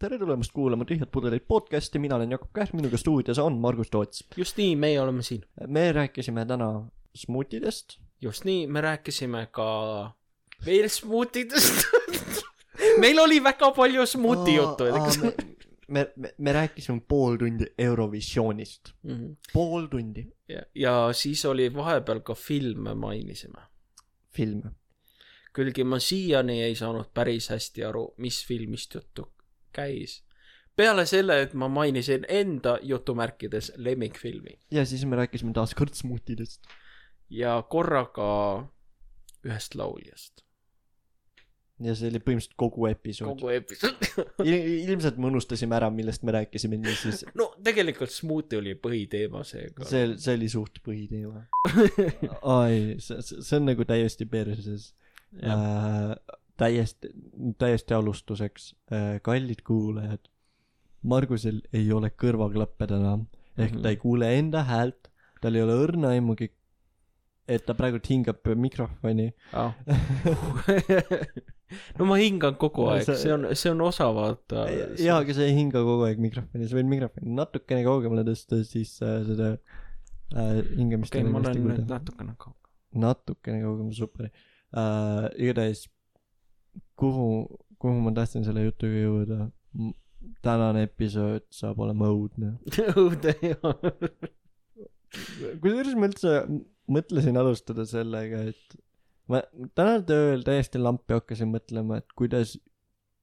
tere tulemast kuulama Tühjad pudelid podcasti, mina olen Jakob Kähk, minuga stuudios on Margus Toots. just nii, meie oleme siin. me rääkisime täna smuutidest. just nii, me rääkisime ka veel smuutidest. meil oli väga palju smuuti juttu, me, me, me, me rääkisime pool tundi Eurovisioonist, Mhm. pool tundi ja, ja siis oli vahepeal ka filme mainisime. filme. kuigi ma siiani ei saanud päris hästi aru, mis filmist juttu käis. peale selle, et ma mainisin enda jutumärkides lemmikfilmi ja siis me rääkisime taas kord smuutidest. ja korraga ühest lauljast. ja see oli põhimõtteliselt kogu episood. kogu episood. ilmselt me unustasime ära, millest me rääkisime, nii siis no tegelikult smuuti oli põhiteema seega. see, see oli suht põhiteema. ai, see, see on nagu täiesti perses. äh, täiesti, täiesti alustuseks äh,, kallid kuulajad, Margusel ei ole kõrvaklappe täna, ehk ta ei kuule enda häält, tal ei ole õrna aimugi, et ta praegult hingab mikrofoni. ah.. no ma hingan kogu aeg, see- see on, see on osa vaata. jaa, aga sa ei hinga kogu aeg mikrofoni, sa võid mikrofoni natukene kaugemale tõsta, siis äh, seda äh, hingamist okei, on ma olen nüüd. natukene kaugel. natukene kaugemal, super uh,. igatahes, kuhu, kuhu ma tahtsin selle jutuga jõuda? tänane episood saab olema õudne. õudne ja. kusjuures ma üldse mõtlesin alustada sellega, et ma täna tööl täiesti lampi hakkasin mõtlema, et kuidas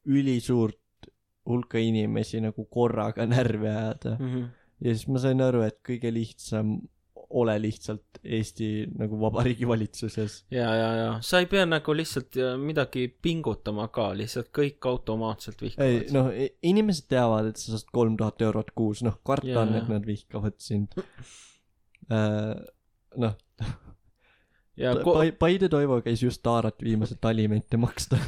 ülisuurt hulka inimesi nagu korraga närvi ajada. Mhm. ja siis ma sain aru, et kõige lihtsam ole lihtsalt Eesti nagu vabariigi valitsuses ja, ja, ja sa ei pea nagu lihtsalt äh, midagi pingutama ka, lihtsalt kõik automaatselt ei vihkavad. noh, inimesed teavad, et sa saad kolm tuhat eurot kuus, noh karta Jaa, on, et nad vihkavad sind uh,. noh, ja ko-, Paide Toivo käis just Taarat viimas, et alimente maksta.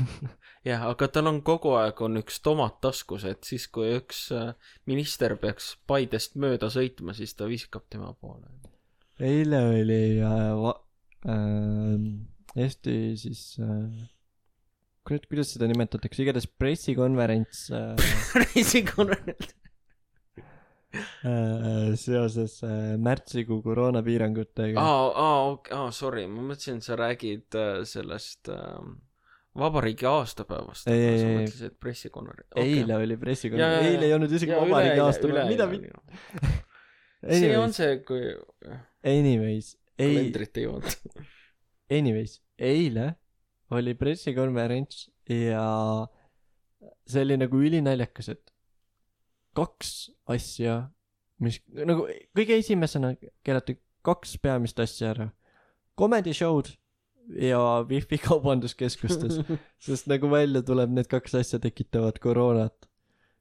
jah, aga tal on kogu aeg on üks tomat taskus, et siis kui üks äh, minister peaks Paidest mööda sõitma, siis ta viskab tema poole. Eile oli uh, va- uh, Eesti siis uh, kurat, kuidas seda nimetatakse, igatahes pressikonverents uh, reisikonverents. uh, seoses uh, märtsikuu koroonapiirangutega aa, aa, okei, aa, sorry, ma mõtlesin, sa räägid äh, sellest äh, vabariigi aastapäevast. Ei, ei, sa ei. mõtlesid pressikonverents. eile oli pressikonverents, eile ei olnud isegi vabariigi aastapäev, mida see on see, kui Anyways, ei, kalendrit ei olnud. anyways, eile oli pressikonverents ja see oli nagu ülinaljakas, et kaks asja, mis nagu kõige esimesena keelati kaks peamist asja ära. Comedy show'd ja Wi-Fi kaubanduskeskustes, sest nagu välja tuleb, need kaks asja tekitavad koroonat.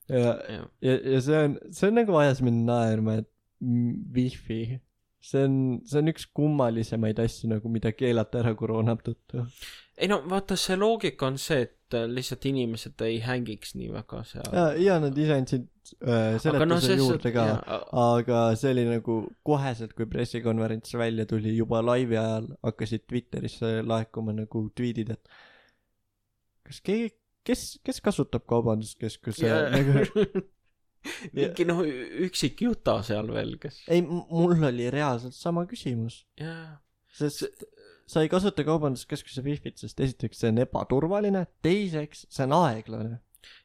ja, ja, ja see on, see on nagu ajas mind naerma, et Wi-Fi, see on, see on üks kummalisemaid asju nagu, mida keelata ära koroona tõttu. ei no vaata, see loogika on see, et äh, lihtsalt inimesed ei hängiks nii väga seal. ja, ja nad ise andsid äh, seletuse no, juurde ka, aga see oli nagu koheselt, kui pressikonverents välja tuli, juba laivi ajal hakkasid Twitterisse laekuma nagu tweet'id, et kas keegi, kes, kes kasutab kaubanduskeskuse nagu mingi noh, üksik Juta seal veel, kes. ei, mul oli reaalselt sama küsimus, sest sa ei kasuta kaubanduskeskuse wifi't, sest esiteks see on ebaturvaline, teiseks see on aeglane.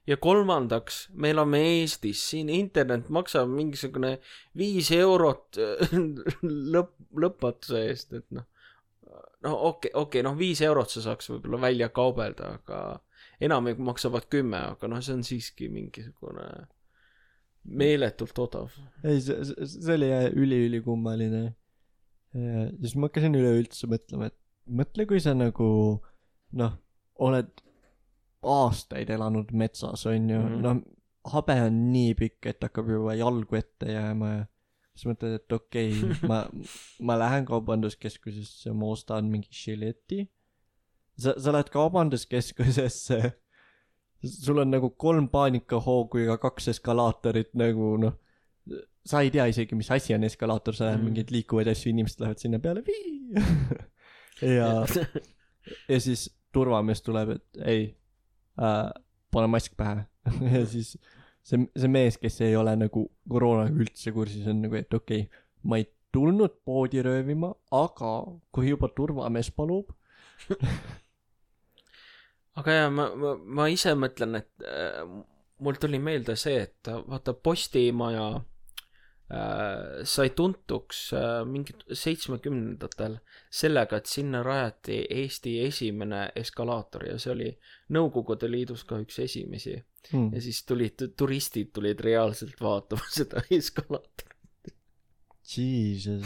ja kolmandaks, me elame Eestis, siin internet maksab mingisugune viis eurot lõpp, lõpmatuse eest, et noh. no okei okay,, okei okay,, noh viis eurot sa saaks võib-olla välja kaubelda, aga enamik maksavad kümme, aga noh, see on siiski mingisugune meeletult odav. ei, see, see oli üli-ülikummaline. ja siis ma hakkasin üleüldse mõtlema, et mõtle, kui sa nagu noh, oled aastaid elanud metsas, onju mm, Mhm. -hmm. noh, habe on nii pikk, et hakkab juba jalgu ette jääma ja siis mõtled, et okei okay, ma, ma lähen kaubanduskeskusesse, ma ostan mingi žileti. sa, sa lähed kaubanduskeskusesse, sul on nagu kolm paanikahoogu ja kaks eskalaatorit nagu noh, sa ei tea isegi, mis asi on eskalaator, sa näed Mhm. mingeid liikuvaid asju, inimesed lähevad sinna peale, ja, ja siis turvamees tuleb, et ei äh,, pane mask pähe ja siis see, see mees, kes ei ole nagu koroonaga üldse kursis, on nagu, et okei okay,, ma ei tulnud poodi röövima, aga kui juba turvamees palub, aga jaa, ma, ma, ma ise mõtlen, et äh, mul tuli meelde see, et vaata Postimaja äh, sai tuntuks äh, mingid seitsmekümnendatel sellega, et sinna rajati Eesti esimene eskalaator ja see oli Nõukogude Liidus ka üks esimesi hmm. ja siis tulid turistid tulid reaalselt vaatama seda eskalaatorit. Jesus.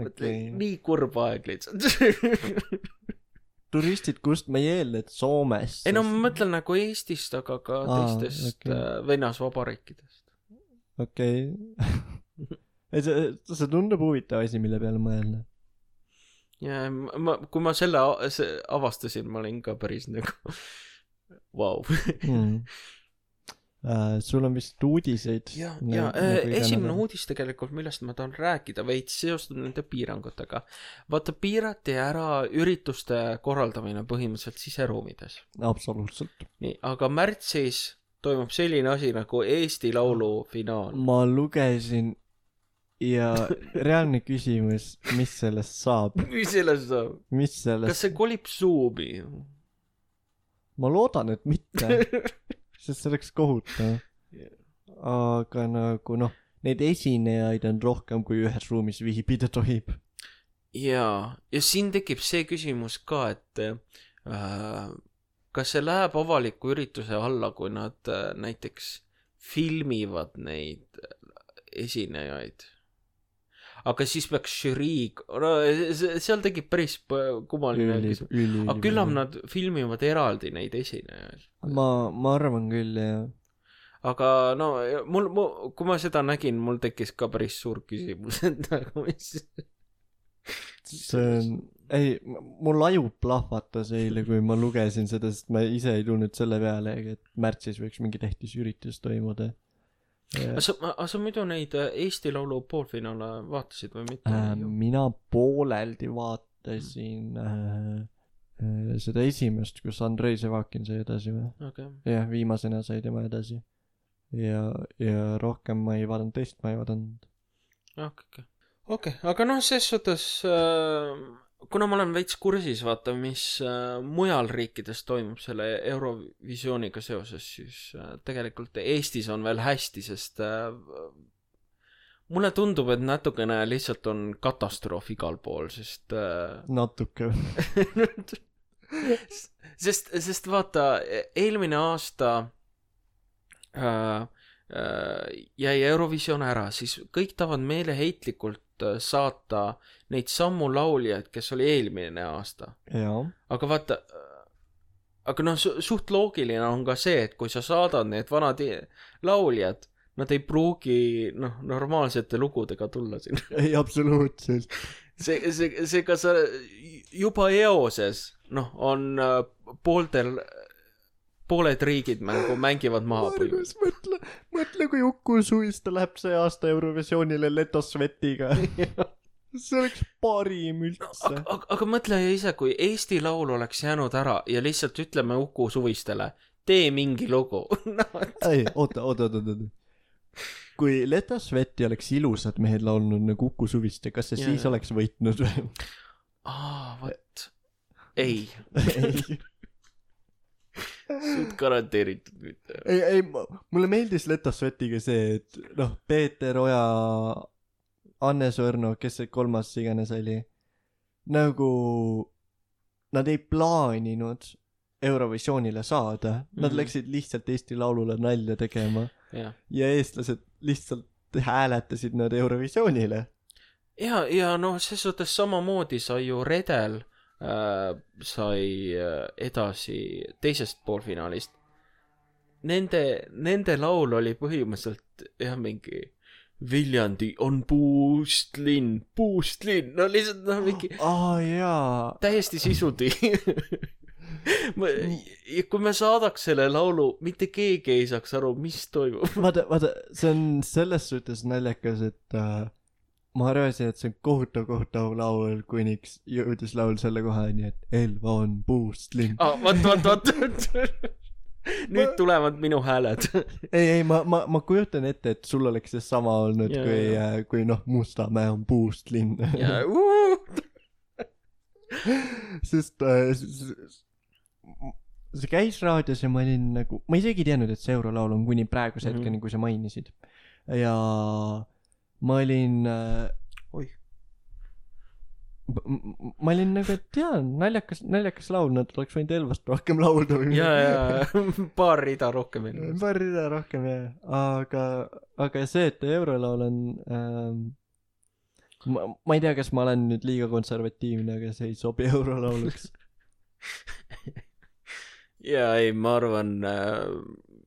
okei, nii kurb aeg lihtsalt. turistid, kust ma ei eelda, et Soomest. ei no ma mõtlen nagu Eestist, aga ka Aa, teistest okay. vennaasvabariikidest. okei. ei, see, see tundub huvitav asi, mille peale mõelda. ja ma- kui ma selle avastasin, ma olin ka päris nagu vau. Uh, sul on vist uudiseid? ja, ja äh, esimene uudis tegelikult, millest ma tahan rääkida veits seostub nende piirangutega. vaata, piirati ära ürituste korraldamine põhimõtteliselt siseruumides. absoluutselt. nii, aga märtsis toimub selline asi nagu Eesti Laulu finaal. ma lugesin ja reaalne küsimus, mis sellest saab, mis sellest saab? mis kas sellest, see kolib Zoomi? ma loodan, et mitte, sest see oleks kohutav. aga nagu noh, neid esinejaid on rohkem, kui ühes ruumis viibida tohib. jaa, ja siin tekib see küsimus ka, et äh, kas see läheb avaliku ürituse alla, kui nad äh, näiteks filmivad neid esinejaid. Aga siis peaks žürii, no seal tekib päris kummaline küsimus. aga küllap nad filmivad eraldi neid esinejaid. ma, ma arvan küll, jah. aga no mul, mul, kui ma seda nägin, mul tekkis ka päris suur küsimus, et nagu mis. see on, ei, mul aju plahvatas eile, kui ma lugesin seda, sest ma ise ei tulnud selle peale, et märtsis võiks mingi tähtis üritus toimuda. Aga sa, aga sa muidu neid äh, Eesti Laulu poolfinaale vaatasid või mitte Äh, mina pooleldi vaatasin äh, äh, seda esimest, kus Andrei Sevakin sai edasi või? okei, jah, viimasena sai tema edasi. ja, ja rohkem ma ei vaadanud, teist ma ei vaadanud. okei, okei. okei, aga noh, ses suhtes äh, kuna ma olen veits kursis, vaata, mis äh, mujal riikides toimub selle Eurovisiooniga seoses, siis äh, tegelikult Eestis on veel hästi, sest äh, mulle tundub, et natukene lihtsalt on katastroof igal pool, sest natuke. sest, sest vaata, eelmine aasta äh, jäi Eurovisioon ära, siis kõik tahavad meeleheitlikult äh, saata neid samu lauljaid, kes oli eelmine aasta. aga vaata, aga noh, suht loogiline on ka see, et kui sa saadad need vanad lauljad, nad ei pruugi noh, normaalsete lugudega tulla sinna. ei, absoluutselt. see, see, seega sa juba eoses, noh, on äh, pooltel, pooled riigid mängu, mängivad maha Margus, mõtle, mõtle, kui Uku Suiste läheb see aasta Eurovisioonile Leto Svetiga. see oleks parim üldse aga, aga, aga mõtle ise, kui Eesti Laul oleks jäänud ära ja lihtsalt ütleme Uku Suvistele, tee mingi lugu no,. ei, oota, oota, oota, oota. kui Leto Sveti oleks ilusad mehed laulnud nagu Uku Suviste, kas see Jaa, siis oleks võitnud või? aa, vot, ei, ei, suht garanteeritud mitte. ei, ei, mulle meeldis Leto Svetiga see, et noh, Peeter Oja, Anne Sõrno, kes see kolmas iganes oli, nagu nad ei plaaninud Eurovisioonile saada, nad Mhm. läksid lihtsalt Eesti Laulule nalja tegema jah, ja eestlased lihtsalt hääletasid nad Eurovisioonile. ja, ja noh, ses suhtes samamoodi sai ju Redel sai äh, edasi teisest poolfinaalist. Nende, nende laul oli põhimõtteliselt jah, mingi Viljandi on puustlinn, puustlinn, no lihtsalt noh, mingi aa jaa, täiesti sisuti. ja kui me saadaks selle laulu, mitte keegi ei saaks aru, mis toimub. vaata, vaata, see on selles suhtes naljakas, et äh, ma arvasin, et see on kohutav, kohutav laul, kuniks jõudis laul selle kohani, et Elva on puust linn. aa, vot, vot, vot. nüüd tulevad minu hääled. ei, ei, ma, ma, ma kujutan ette, et sul oleks seesama olnud, Jaa, kui jaa., kui noh, Mustamäe on puust linn. ja uh, sest äh, see käis raadios ja ma olin nagu, ma isegi ei teadnud, et see eurolaul on kuni praeguse Mhm. hetkeni, kui sa mainisid. ja ma olin äh, oih, ma olin nagu, et jaa, naljakas, naljakas laul, nad oleks võinud Elvast rohkem laulda või ja, ja paar rida rohkem veel. paar rida rohkem jah, aga, aga see, et eurolaul on ähm, ma, ma ei tea, kas ma olen nüüd liiga konservatiivne, aga see ei sobi eurolauluks. ja ei, ma arvan äh,,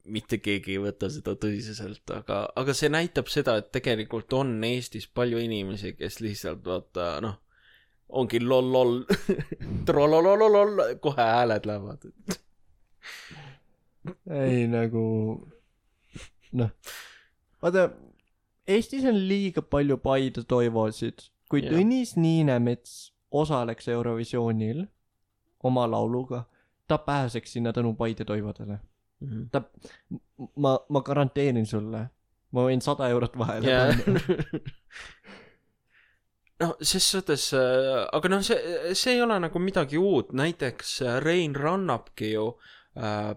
mitte keegi ei võta seda tõsiselt, aga, aga see näitab seda, et tegelikult on Eestis palju inimesi, kes lihtsalt vaata noh, ongi loll-loll, trollolololol, kohe hääled lähevad. ei nagu noh, vaata Eestis on liiga palju Paide toivosid, kui Jah. Tõnis Niinemets osaleks Eurovisioonil oma lauluga, ta pääseks sinna tänu Paide toivodele. ta, ma, ma garanteerin sulle, ma võin sada eurot vahele ja panna. noh, ses suhtes, aga noh, see, see ei ole nagu midagi uut, näiteks äh, Rein Rannapki ju äh,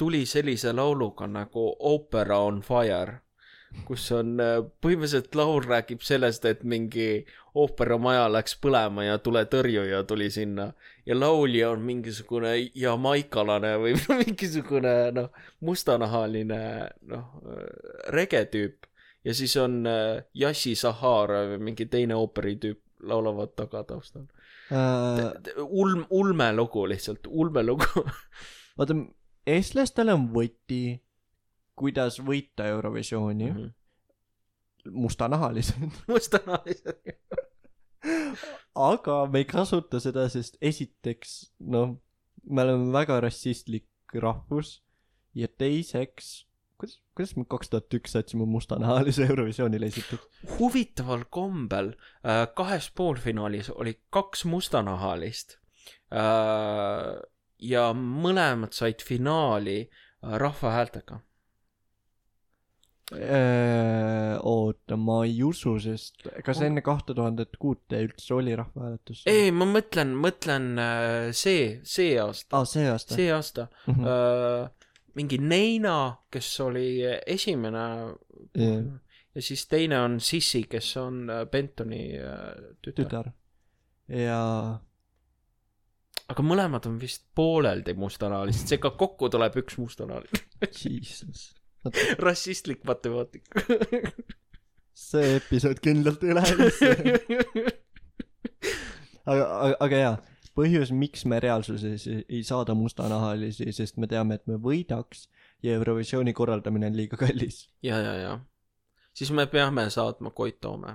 tuli sellise lauluga nagu Opera on fire, kus on äh, põhimõtteliselt laul räägib sellest, et mingi ooperamaja läks põlema ja tuletõrjuja tuli sinna ja laulja on mingisugune jamaikalane või mingisugune noh, mustanahaline noh, regetüüp ja siis on äh, Yassi Sahara või mingi teine ooperitüüp laulavad taga taustal. Äh, ulm, ulmelugu lihtsalt, ulmelugu. vaata, eestlastel on võti, kuidas võita Eurovisiooni, Mhm. Mustanahalised. mustanahalised. aga me ei kasuta seda, sest esiteks, noh, me oleme väga rassistlik rahvus ja teiseks, kuidas, kuidas me kaks tuhat üks saatsime mustanahalise Eurovisioonile esiteks? huvitaval kombel äh, kahes poolfinaalis oli kaks mustanahalist äh, ja mõlemad said finaali äh, rahva häältega. Äh, oota, ma ei usu, sest kas enne kahte tuhandet kuute üldse oli rahvahääletus? ei, ma mõtlen, mõtlen äh, see, see aasta, aa, see aasta. see aasta Mhm. äh, mingi Neina, kes oli esimene Jah. ja siis teine on Sissi, kes on äh, Bentoni äh, tütar, tütar.. ja aga mõlemad on vist pooleldi mustanahalised, seega kokku tuleb üks mustanahaline. jesus. Rassistlik matemaatika. see episood kindlalt ei lähe üldse. aga, aga, aga jaa, põhjus, miks me reaalsuses ei, saada mustanahalisi, sest me teame, et me võidaks ja Eurovisiooni korraldamine on liiga kallis. ja, ja, ja siis me peame saatma Koit Toome.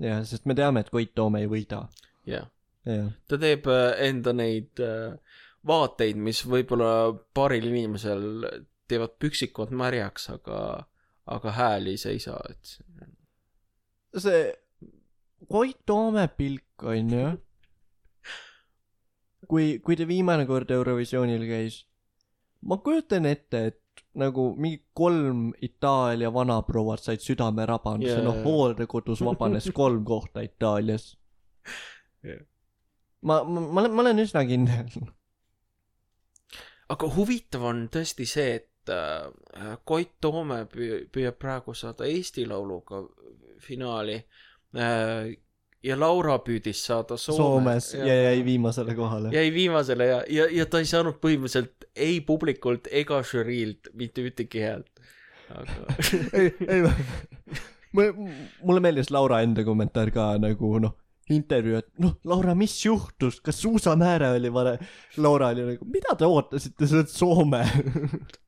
jah, sest me teame, et Koit Toome ei võida. jah, jah, ta teeb äh, enda neid äh, vaateid, mis võib-olla paaril inimesel teevad püksikud märjaks, aga, aga hääl ei seisa, et see Koit Toome pilk on ju. kui, kui ta viimane kord Eurovisioonil käis, ma kujutan ette, et nagu mingi kolm Itaalia vanaprouad said südamerabanduse yeah., noh hooldekodus vabanes kolm kohta Itaalias Jah. ma, ma, ma olen, ma olen üsna kindel. aga huvitav on tõesti see, et Koit Toome püü- püüab praegu saada Eesti Lauluga finaali äh, ja Laura püüdis saada Soome, Soomes ja jäi viimasele kohale. jäi viimasele ja, ja, ja ta ei saanud põhimõtteliselt ei publikult ega žüriilt mitte ühtegi häält. aga ei, ei, mulle meeldis Laura enda kommentaar ka nagu noh, intervjuu, et noh, Laura, mis juhtus, kas suusamääre oli vale? Laura oli nagu, mida te ootasite, sa oled Soome.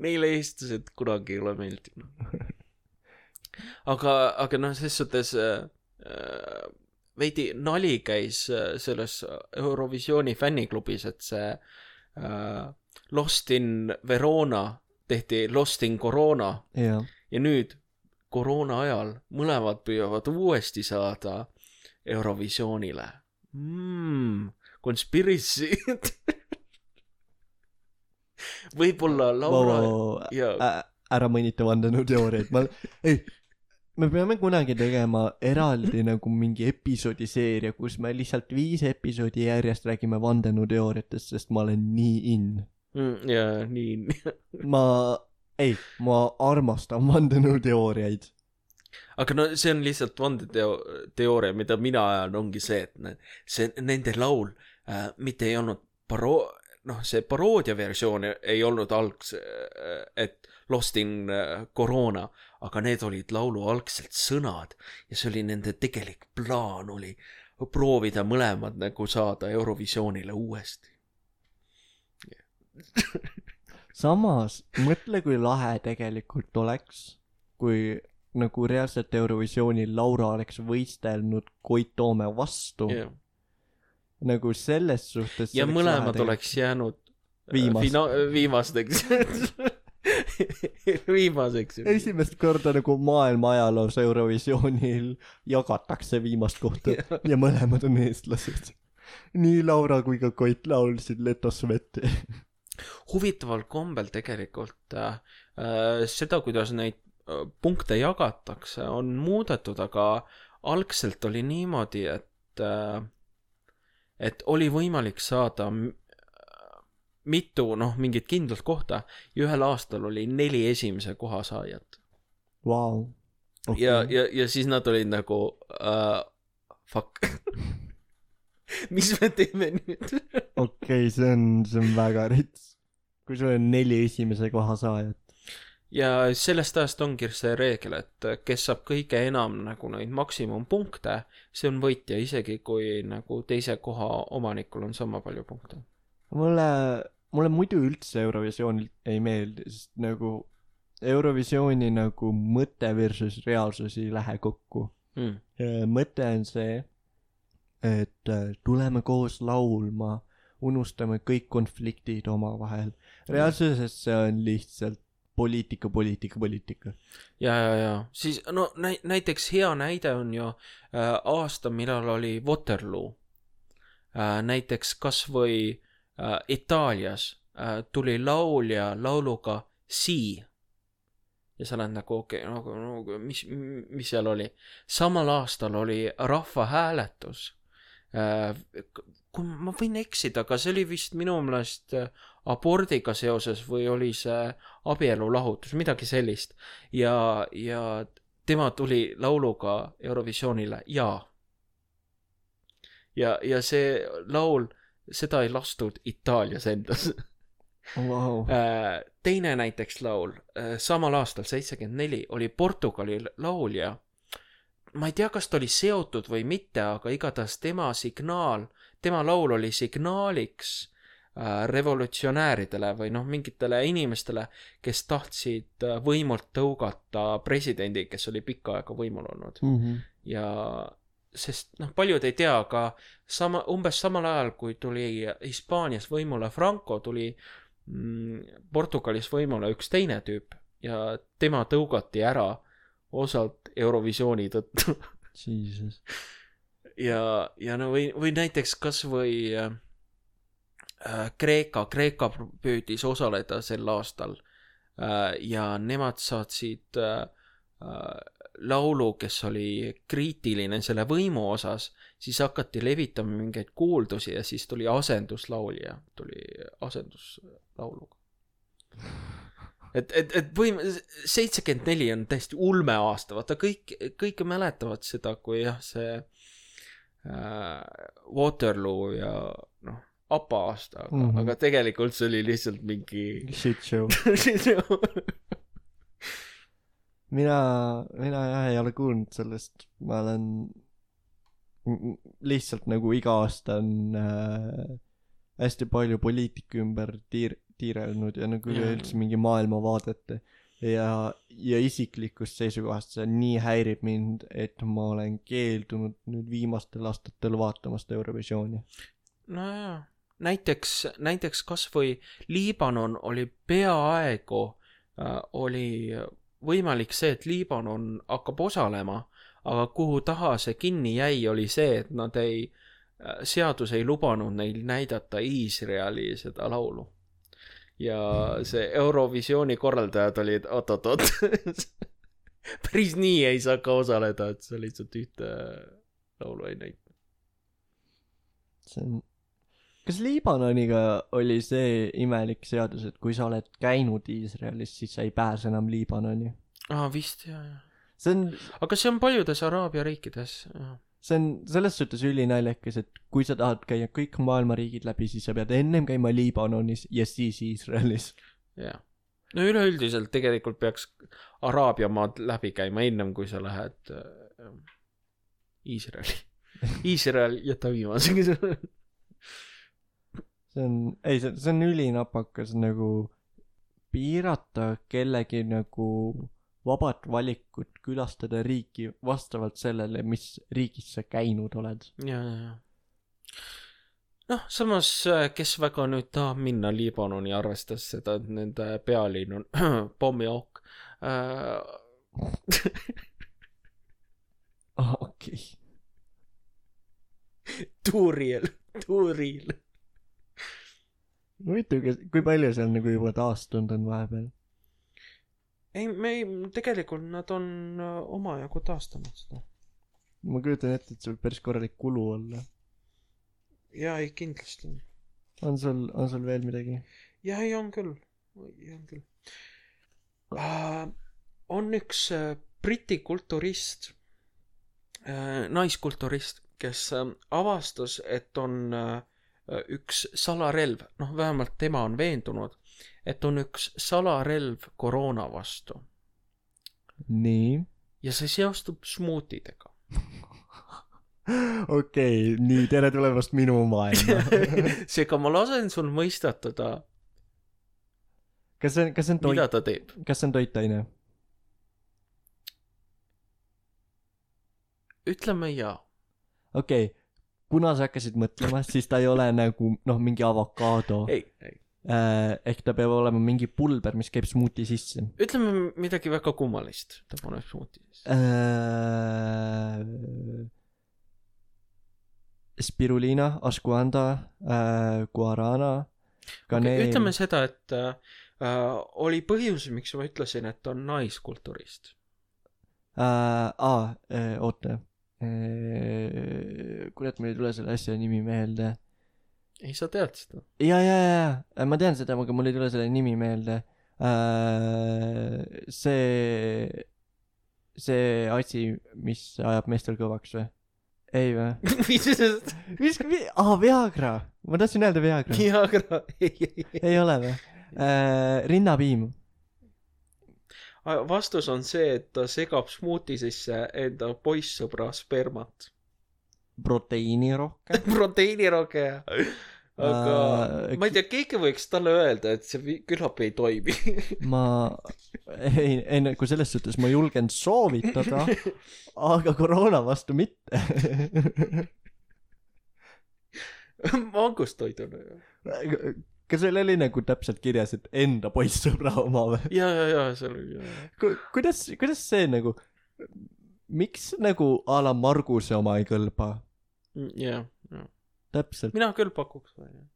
neile eestlased kunagi ei ole meeldinud. aga, aga noh, ses suhtes äh, äh, veidi nali käis äh, selles Eurovisiooni fänniklubis, et see äh, Lost in Verona tehti Lost in Corona jah, ja nüüd koroona ajal mõlemad püüavad uuesti saada Eurovisioonile mm,. Conspiracy võib-olla Laura ja Ä- ära mõnita vandenõuteooriaid, ma, ei, me peame kunagi tegema eraldi nagu mingi episoodiseeria, kus me lihtsalt viis episoodi järjest räägime vandenõuteooriatest, sest ma olen nii in. Mm, ja nii. ma, ei, ma armastan vandenõuteooriaid. aga no see on lihtsalt vandeteo-, teooria, mida mina ajan, ongi see, et see, nende laul äh, mitte ei olnud paroo-, noh, see paroodia versioon ei olnud algs-, et Lost in äh, Corona, aga need olid laulu algselt sõnad ja see oli nende tegelik plaan oli proovida mõlemad nagu saada Eurovisioonile uuesti. samas, mõtle, kui lahe tegelikult oleks, kui nagu reaalselt Eurovisioonil Laura oleks võistelnud Koit Toome vastu Yeah. Nagu selles suhtes. ja mõlemad oleks jäänud Viimast. fina-, viimasteks viimaseks. esimest korda nagu maailma ajaloos Eurovisioonil jagatakse viimast kohta ja mõlemad on eestlased. nii Laura kui ka Koit laulsid Leto Sveti. huvitaval kombel tegelikult äh, äh, seda, kuidas neid äh, punkte jagatakse, on muudetud, aga algselt oli niimoodi, et äh,, et oli võimalik saada mitu, noh, mingit kindlat kohta ja ühel aastal oli neli esimese koha saajat Vau. okay.. ja, ja, ja siis nad olid nagu uh, fuck. mis me teeme nüüd? okei, see on, see on väga rits. kui sul on neli esimese koha saajat. Ja sellest ajast ongi see reegel, et kes saab kõige enam nagu neid maksimumpunkte, see on võitja, isegi kui nagu teise koha omanikul on sama palju punkte. mulle, mulle muidu üldse Eurovisioon ei meeldi, sest nagu Eurovisiooni nagu mõte versus reaalsus ei lähe kokku. Mm. mõte on see, et äh, tuleme koos laulma, unustame kõik konfliktid omavahel. reaalsuses see on lihtsalt poliitika, poliitika, poliitika. ja, ja, ja siis no näi-, näiteks hea näide on ju äh, aasta, millal oli Waterloo äh,. näiteks kasvõi äh, Itaalias äh, tuli laulja lauluga Sea. ja sa oled nagu okei okay,, nagu no, mis, mis seal oli. samal aastal oli rahvahääletus äh,. kui ma võin eksida, aga see oli vist minu meelest äh, abordiga seoses või oli see abielulahutus, midagi sellist. ja, ja tema tuli lauluga Eurovisioonile Ja. ja, ja see laul, seda ei lastud Itaalias endas. Vau, Äh, teine näiteks laul, samal aastal, seitsekümmend neli, oli Portugali laulja. ma ei tea, kas ta oli seotud või mitte, aga igatahes tema signaal, tema laul oli signaaliks äh, revolutsionääridele või noh, mingitele inimestele, kes tahtsid äh, võimult tõugata presidendi, kes oli pikka aega võimul olnud Mhm. ja sest noh, paljud ei tea, aga sama, umbes samal ajal, kui tuli Hispaanias võimule Franco, tuli mm, Portugalis võimule üks teine tüüp ja tema tõugati ära osalt Eurovisiooni tõttu. Jesus. ja, ja no või, või näiteks kasvõi äh, äh, Kreeka, Kreeka püüdis osaleda sel aastal. Äh, ja nemad saatsid äh, äh, laulu, kes oli kriitiline selle võimu osas, siis hakati levitama mingeid kuuldusi ja siis tuli asenduslaulja, tuli asenduslauluga. et, et, et võim-, seitsekümmend neli on täiesti ulme aasta, vaata kõik, kõik mäletavad seda, kui jah, see äh, Waterloo ja noh, APA aasta, aga mm. -hmm. aga tegelikult see oli lihtsalt mingi Shit show. mina, mina jah ei ole kuulnud sellest, ma olen lihtsalt nagu iga aasta on äh, hästi palju poliitika ümber tiir-, tiirelnud ja nagu üleüldse mingi maailmavaadete ja, ja isiklikust seisukohast see nii häirib mind, et ma olen keeldunud nüüd viimastel aastatel vaatamast Eurovisiooni. nojah, näiteks, näiteks kasvõi Liibanon oli peaaegu äh,, oli võimalik see, et Liibanon hakkab osalema, aga kuhu taha see kinni jäi, oli see, et nad ei, seadus ei lubanud neil näidata Iisraeli seda laulu. ja see Eurovisiooni korraldajad olid oot-oot-oot päris nii ei saa ka osaleda, et sa lihtsalt ühte laulu ei näita. see on, kas Liibanoniga oli see imelik seadus, et kui sa oled käinud Iisraelis, siis sa ei pääse enam Liibanoni? aa, vist jah, jah. see on, aga see on paljudes Araabia riikides, jah. see on selles suhtes ülinaljakas, et kui sa tahad käia kõik maailma riigid läbi, siis sa pead ennem käima Liibanonis ja siis Iisraelis. jah. no üleüldiselt tegelikult peaks Araabia maad läbi käima ennem, kui sa lähed äh, Iisraeli. Iisrael jäta viimaseks. See on, ei, see, see on ülinapakas nagu piirata kellegi nagu vabat valikut külastada riiki vastavalt sellele, mis riigis sa käinud oled. ja, ja, ja. noh, samas, kes väga nüüd tahab minna Liibanoni, arvestades seda, et nende pealinn on pommiohk äh,. aa, okei. Tuuril, Tuuril. huvitav, kas, kui palju seal nagu juba taastunud on vahepeal? ei, me ei, tegelikult nad on äh, omajagu taastanud seda. ma kujutan ette, et võib päris korralik kulu olla. jaa, ei kindlasti. on sul, on sul veel midagi? jaa, ei on küll, on küll uh,. on üks uh, Briti kulturist uh,, naiskulturist, kes avastas, et on uh, üks salarelv, noh, vähemalt tema on veendunud, et on üks salarelv koroona vastu nii. ja see seostub smuutidega. okei, nii, tere tulemast minu maailma. seega ma lasen sul mõistatada, kas see on, kas see on mida toit, ta teeb. kas see on toitaine? ütleme jaa. okei okay., kuna sa hakkasid mõtlema, siis ta ei ole nagu noh, mingi avokaado. ei, ei. ehk ta peab olema mingi pulber, mis käib smuuti sisse ütleme midagi väga kummalist, ta paneb smuuti sisse. äh,. Spirulina, ashwagandha äh,, guarana, kaneel okay,. ütleme seda, et äh, oli põhjus, miks ma ütlesin, et on naiskulturist. äh,. aa äh,, oota äh,. kurat, mul ei tule selle asja nimi meelde ei, sa tead seda. ja, ja, ja, ja, ma tean seda, aga mul ei tule selle nimi meelde äh,. see, see asi, mis ajab meestel kõvaks või? ei või? mis mis, aa, Viagra, ma tahtsin öelda Viagra, Viagra, ei, ei, ei. ei ole või äh,? rinnapiim, vastus on see, et ta segab smuuti sisse enda poissõbra spermat. proteiini rohkem, proteiinirohke ja aga Äh, ma ei tea, keegi võiks talle öelda, et see küllap ei toimi. ma, ei, ei nagu selles suhtes ma julgen soovitada, aga koroona vastu mitte mangustoiduna ju. Kas seal oli nagu täpselt kirjas, et enda poissõbra oma või? ja, ja, ja seal oli ja. Ku- kuidas, kuidas see nagu, miks nagu a la Marguse oma ei kõlba? jah, jah. täpselt. mina küll pakuks välja.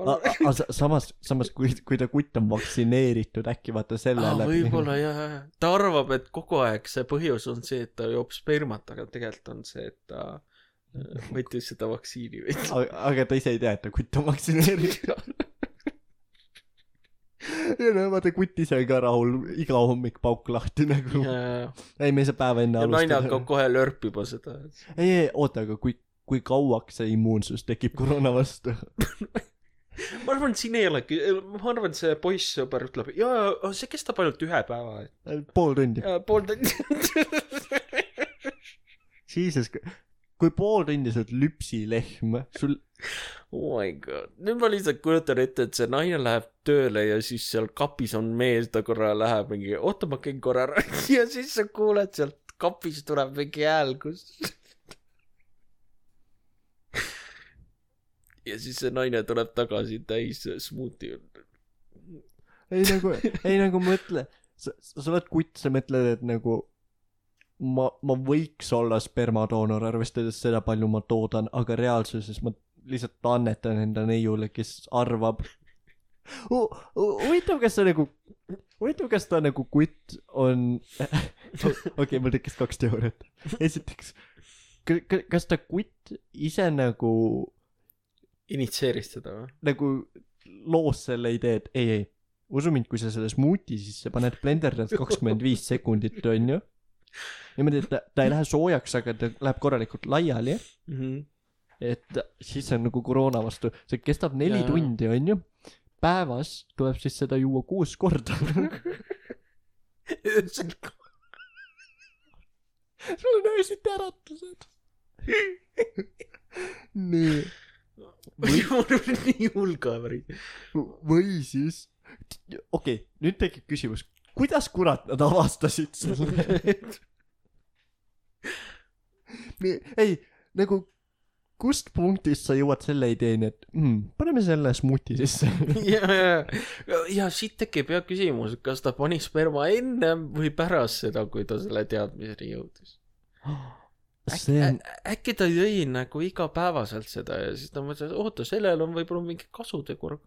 aga samas, samas kui, kui ta kutt on vaktsineeritud, äkki vaata selle aa, läbi. võib-olla jah, ta arvab, et kogu aeg see põhjus on see, et ta joob spermat, aga tegelikult on see, et ta äh, võttis seda vaktsiini veits. aga, aga ta ise ei tea, et ta kutt on vaktsineeritud. ja no vaata, kutt ise ka rahul, iga hommik pauk lahti nagu. ei, me ei saa päeva enne naine hakkab alustada. kohe lörpima seda. ei, ei, oota, aga kui, kui kauaks see immuunsus tekib koroona vastu? ma arvan, et siin ei ole, ma arvan, et see poissõber ütleb, jaa, see kestab ainult ühe päeva, pool tundi. pool tundi. Jesus, kui pool tundi sa oled lüpsilehm, sul, oh my god, nüüd ma lihtsalt kujutan ette, et see naine läheb tööle ja siis seal kapis on mees, ta korra läheb mingi, oota, ma käin korra ära ja siis sa kuuled sealt kapist tuleb mingi hääl, kus. ja siis see naine tuleb tagasi täis smuuti. ei nagu, ei nagu mõtle, sa, sa oled kutt, sa mõtled, et nagu ma, ma võiks olla spermadoonor, arvestades seda, palju ma toodan, aga reaalsuses ma lihtsalt annetan enda neiule, kes arvab, huvitav, kas ta nagu, huvitav, kas ta nagu kutt on, okei, mul tekkis kaks teooriat. esiteks, kas ta kutt ise nagu, initsieeris seda või? nagu loos selle idee, et ei, ei, usu mind, kui sa selle smuuti sisse paned blenderdas kakskümmend viis sekundit, onju. niimoodi, et ta, ta ei lähe soojaks, aga ta läheb korralikult laiali, et siis on nagu koroona vastu, see kestab neli Jaa. tundi, onju. päevas tuleb siis seda juua kuus korda. öösel sul on öösiti äratused. nii, või nii hull ka päris. või siis, okei okay,, nüüd tekib küsimus, kuidas kurat nad avastasid selle? ei, nagu kust punktist sa jõuad selle ideeni, et mm, paneme selle smuuti sisse. ja, ja, ja siit tekib jah küsimus, kas ta pani sperma enne või pärast seda, kui ta selle teadmiseni jõudis. see on, äkki ta jõi nagu igapäevaselt seda ja siis ta mõtles, et oota, sellel on võib-olla mingi kasutegur.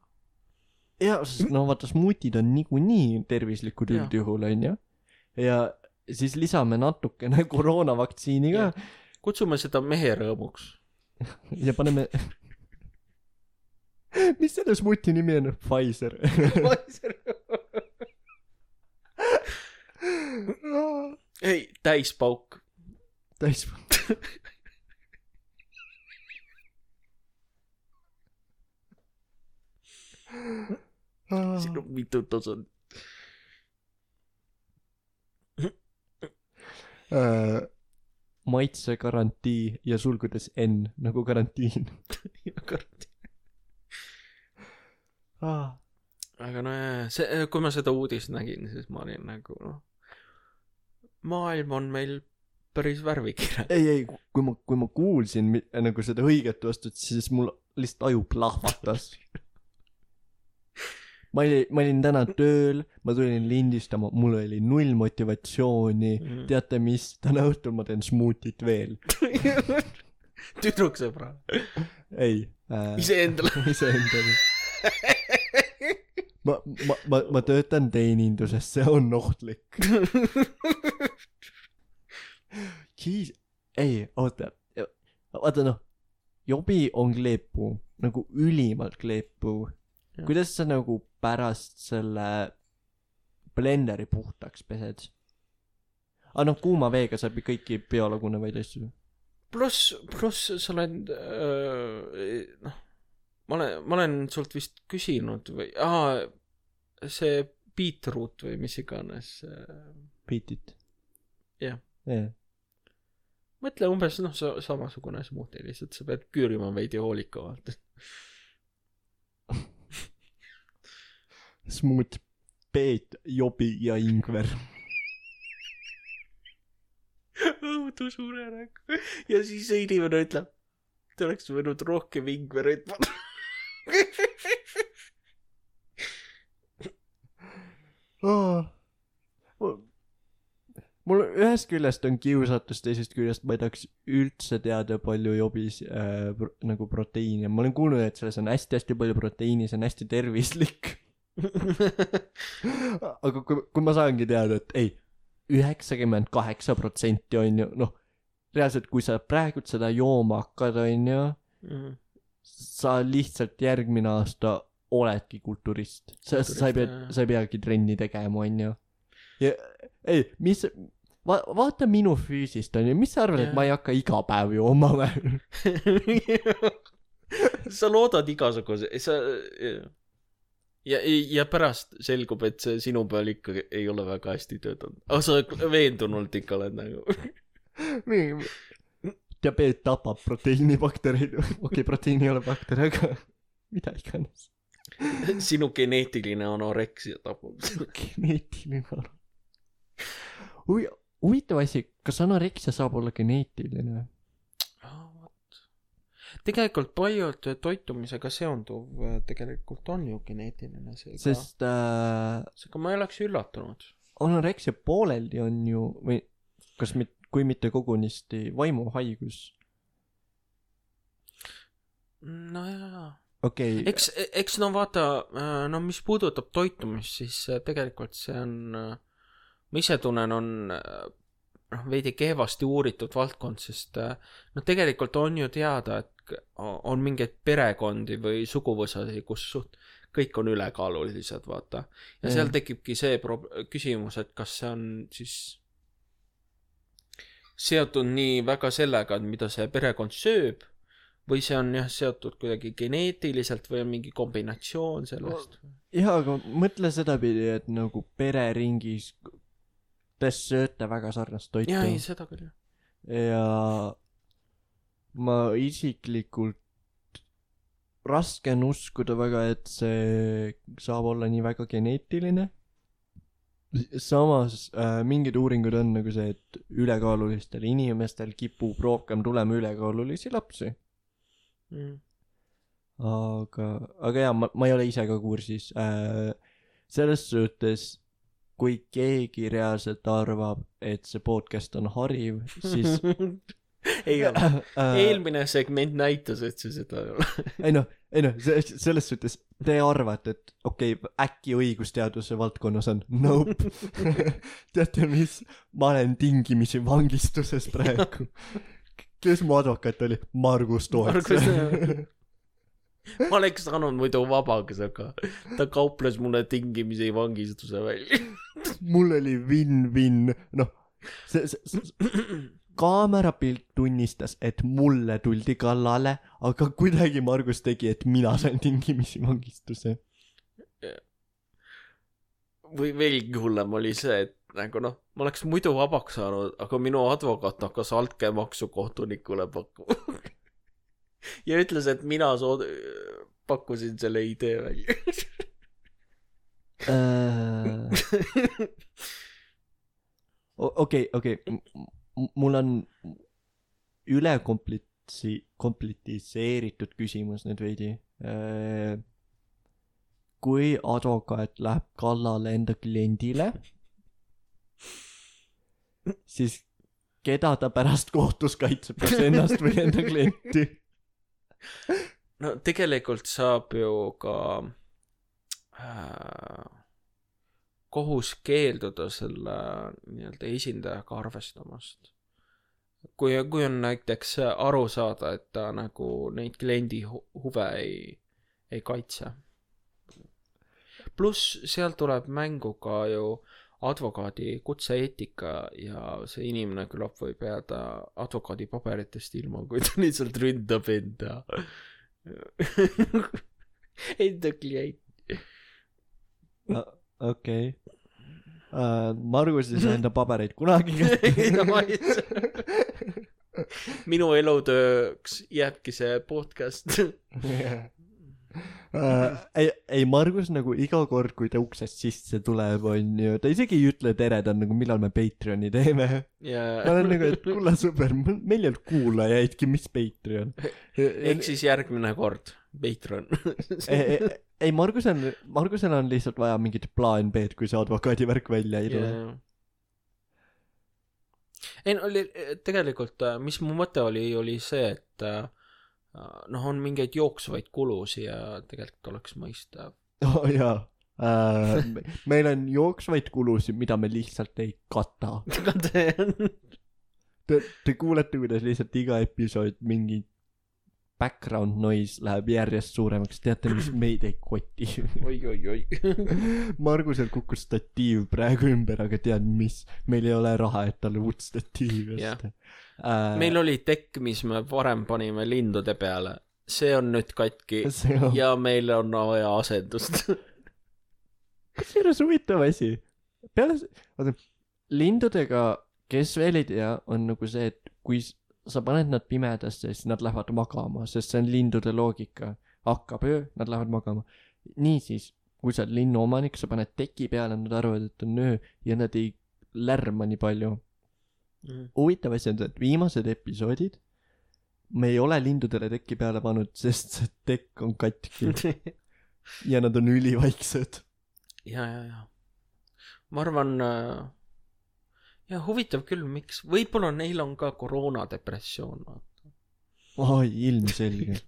jaa, sest no vaata, smuutid on niikuinii tervislikud üldjuhul, onju. ja siis lisame natukene koroonavaktsiini ka kutsume seda mehe rõõmuks. ja paneme. mis selle smuuti nimi on? Pfizer. ei, täispauk. täis. Siin on mitu tasandit. Äh, maitsegarantii ja sulgudes N nagu karantiin ah.. aga nojah, see, kui ma seda uudist nägin, siis ma olin nagu noh, maailm on meil päris värvikire. ei, ei, kui ma, kui ma kuulsin nagu seda õiget vastust, siis mul lihtsalt aju plahvatas. ma olin, ma olin täna tööl, ma tulin lindistama, mul oli null motivatsiooni. Mhm. teate mis, täna õhtul ma teen smuutit veel. tüdruksõbra, ei äh,. iseendale. iseendale. ma, ma, ma, ma töötan teeninduses, see on ohtlik. Jeez, ei, oota, vaata noh, jobi on kleepu, nagu ülimalt kleepu. Kuidas sa nagu pärast selle blenderi puhtaks pesed? aga noh, kuuma veega saab ju kõiki biolagunevaid asju. pluss, pluss sa oled äh,, noh, ma olen, ma olen sult vist küsinud või, aa, see beetroot või mis iganes Beatit. Jah. jah. mõtle umbes noh, sa samasugune smuuti, lihtsalt sa pead küürima veidi hoolikavalt. Smuut, peet, jobi ja ingver. õudu surerääk. ja siis see inimene ütleb, te oleks võinud rohkem ingverit panna. oh.. mul ühest küljest on kiusatus, teisest küljest ma ei tahaks üldse teada, palju jobis äh, pro, nagu proteiini on, ma olen kuulnud, et selles on hästi-hästi palju proteiini, see on hästi tervislik. aga kui, kui ma saangi teada, et ei, üheksakümmend kaheksa protsenti on ju, noh, reaalselt, kui sa praegult seda jooma hakkad, on ju, sa lihtsalt järgmine aasta oledki kulturist. sa, sa ei pea sa ei peagi trenni tegema, onju. ja ei, mis, va-, vaata minu füüsist, onju, mis sa arvad, et ma ei hakka iga päev jooma või? sa loodad igasuguse, sa ja, ja pärast selgub, et see sinu peal ikka ei ole väga hästi töötanud. aga sa veendunult ikka oled nagu. diabeet tapab proteiinibaktereid, okei okay,, proteiin ei ole bakter, aga mida iganes. sinu geneetiline anoreksia tapab. geneetiline arv. huvi-, huvitav asi, kas anoreksia saab olla geneetiline? Tegelikult paljud toitumisega seonduv äh, tegelikult on ju geneetiline, seega, sest äh, seega ma ei oleks üllatunud. anoreksia pooleldi on ju või kas mit-, kui mitte kogunisti vaimuhaigus. nojaa, okei okay,, eks, eks no vaata, no mis puudutab toitumist, siis äh, tegelikult see on, ma ise tunnen, on äh, noh, veidi kehvasti uuritud valdkond, sest äh, noh, tegelikult on ju teada, et on mingeid perekondi või suguvõsasi, kus suht kõik on ülekaalulised, vaata. ja seal Mm. tekibki see prob-, küsimus, et kas see on siis seotud nii väga sellega, et mida see perekond sööb või see on jah seotud kuidagi geneetiliselt või on mingi kombinatsioon sellest. jaa, aga mõtle sedapidi, et nagu pereringis te sööte väga sarnast toitu jaa, ei seda küll jah. ja ma isiklikult raske on uskuda väga, et see saab olla nii väga geneetiline. samas äh, mingid uuringud on nagu see, et ülekaalulistel inimestel kipub rohkem tulema ülekaalulisi lapsi. Mm. aga, aga jaa, ma, ma ei ole ise ka kursis äh,. selles suhtes, kui keegi reaalselt arvab, et see podcast on hariv, siis ei ole. äh, eelmine segment näitas, et see seda ei ole. ei noh, ei noh, selles suhtes te arvate, et okei okay,, äkki õigusteaduse valdkonnas on, nope. teate mis, ma olen tingimisi vangistuses praegu. kes mu advokaat oli? Margus Margus-. ma oleks saanud muidu vabaks, aga ta kauples mulle tingimisi vangistuse välja. mul oli win-win, noh, see, see, see kaamerapilt tunnistas, et mulle tuldi kallale, aga kuidagi Margus tegi, et mina sain tingimisi vangistuse. või veelgi hullem oli see, et nagu noh, ma oleks muidu vabaks saanud, aga minu advokaat hakkas altkäemaksu kohtunikule pakkuma. ja ütles, et mina sood-, pakkusin selle idee välja. Äh, okei, okei, mul on ülekomplitsi-, komplitiseeritud küsimus nüüd veidi. kui advokaat läheb kallale enda kliendile, siis keda ta pärast kohtus kaitseb, kas ennast või enda klienti? no tegelikult saab ju ka äh, kohus keelduda selle nii-öelda esindajaga arvestamast. kui, kui on näiteks aru saada, et ta nagu neid kliendi hu- huve ei, ei kaitse. pluss seal tuleb mängu ka ju advokaadi kutse-eetika ja see inimene küllap võib jääda advokaadipaberitest ilma, kui ta lihtsalt ründab enda enda klient. okei. Margus ei saa enda pabereid kunagi kätte. minu elutööks jääbki see podcast. Uh, ei, ei Margus nagu iga kord, kui ta uksest sisse tuleb, onju, ta isegi ei ütle tere, ta on nagu millal me Patreoni teeme. ja ma olen nagu, et kuule sõber, meil ei olnud kuulajaidki, mis Patreon. ehk siis järgmine kord, Patreon. ei, ei, ei Margusel, Margusel on lihtsalt vaja mingit plaan B-d, kui see advokaadivärk välja ei tule. ei no oli tegelikult, mis mu mõte oli, oli see, et äh, noh, on mingeid jooksvaid kulusid ja tegelikult oleks mõistav. oh jaa uh,. meil on jooksvaid kulusid, mida me lihtsalt ei kata. aga see on, Te, te kuulete, kuidas lihtsalt iga episood mingi background noise läheb järjest suuremaks, teate, mis meid ei koti. oi-oi-oi. Margusel kukkus statiiv praegu ümber, aga tead mis, meil ei ole raha, et talle uut statiivi osta uh,. meil oli tekk, mis me varem panime lindude peale, see on nüüd katki on ja meil on vaja asendust. kusjuures huvitav asi. peale, oota, lindudega, kes veel ei tea, on nagu see, et kui sa paned nad pimedasse, siis nad lähevad magama, sest see on lindude loogika. hakkab öö, nad lähevad magama. niisiis, kui sa oled linnuomanik, sa paned teki peale, nad arvavad, et on öö ja nad ei lärma nii palju. huvitav asi on see, et viimased episoodid me ei ole lindudele tekki peale pannud, sest see tekk on katki ja nad on ülivaiksed. ja, ja, ja. ma arvan äh,, ja huvitav küll, miks, võib-olla neil on ka koroonadepressioon, vaata. oi, ilmselge.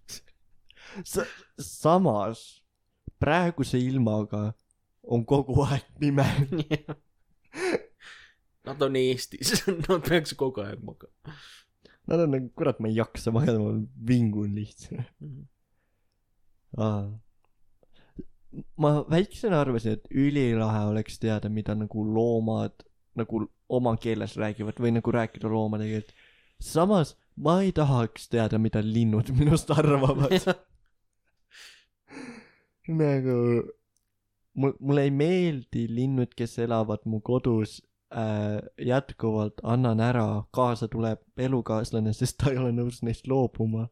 sa- samas praeguse ilmaga on kogu aeg pime Nad on Eestis, nad peaks kogu aeg magama. nad on nagu kurat ma ei jaksa magada ma vingun lihtsalt Aa. ma väiksena arvasin et ülilahe oleks teada mida nagu loomad nagu oma keeles räägivad või nagu rääkida loomadega et samas ma ei tahaks teada mida linnud minust arvavad. Nagu mul mulle ei meeldi linnud kes elavad mu kodus äh, jätkuvalt annan ära kaasa tuleb elukaaslane sest ta ei ole nõus neist loobuma.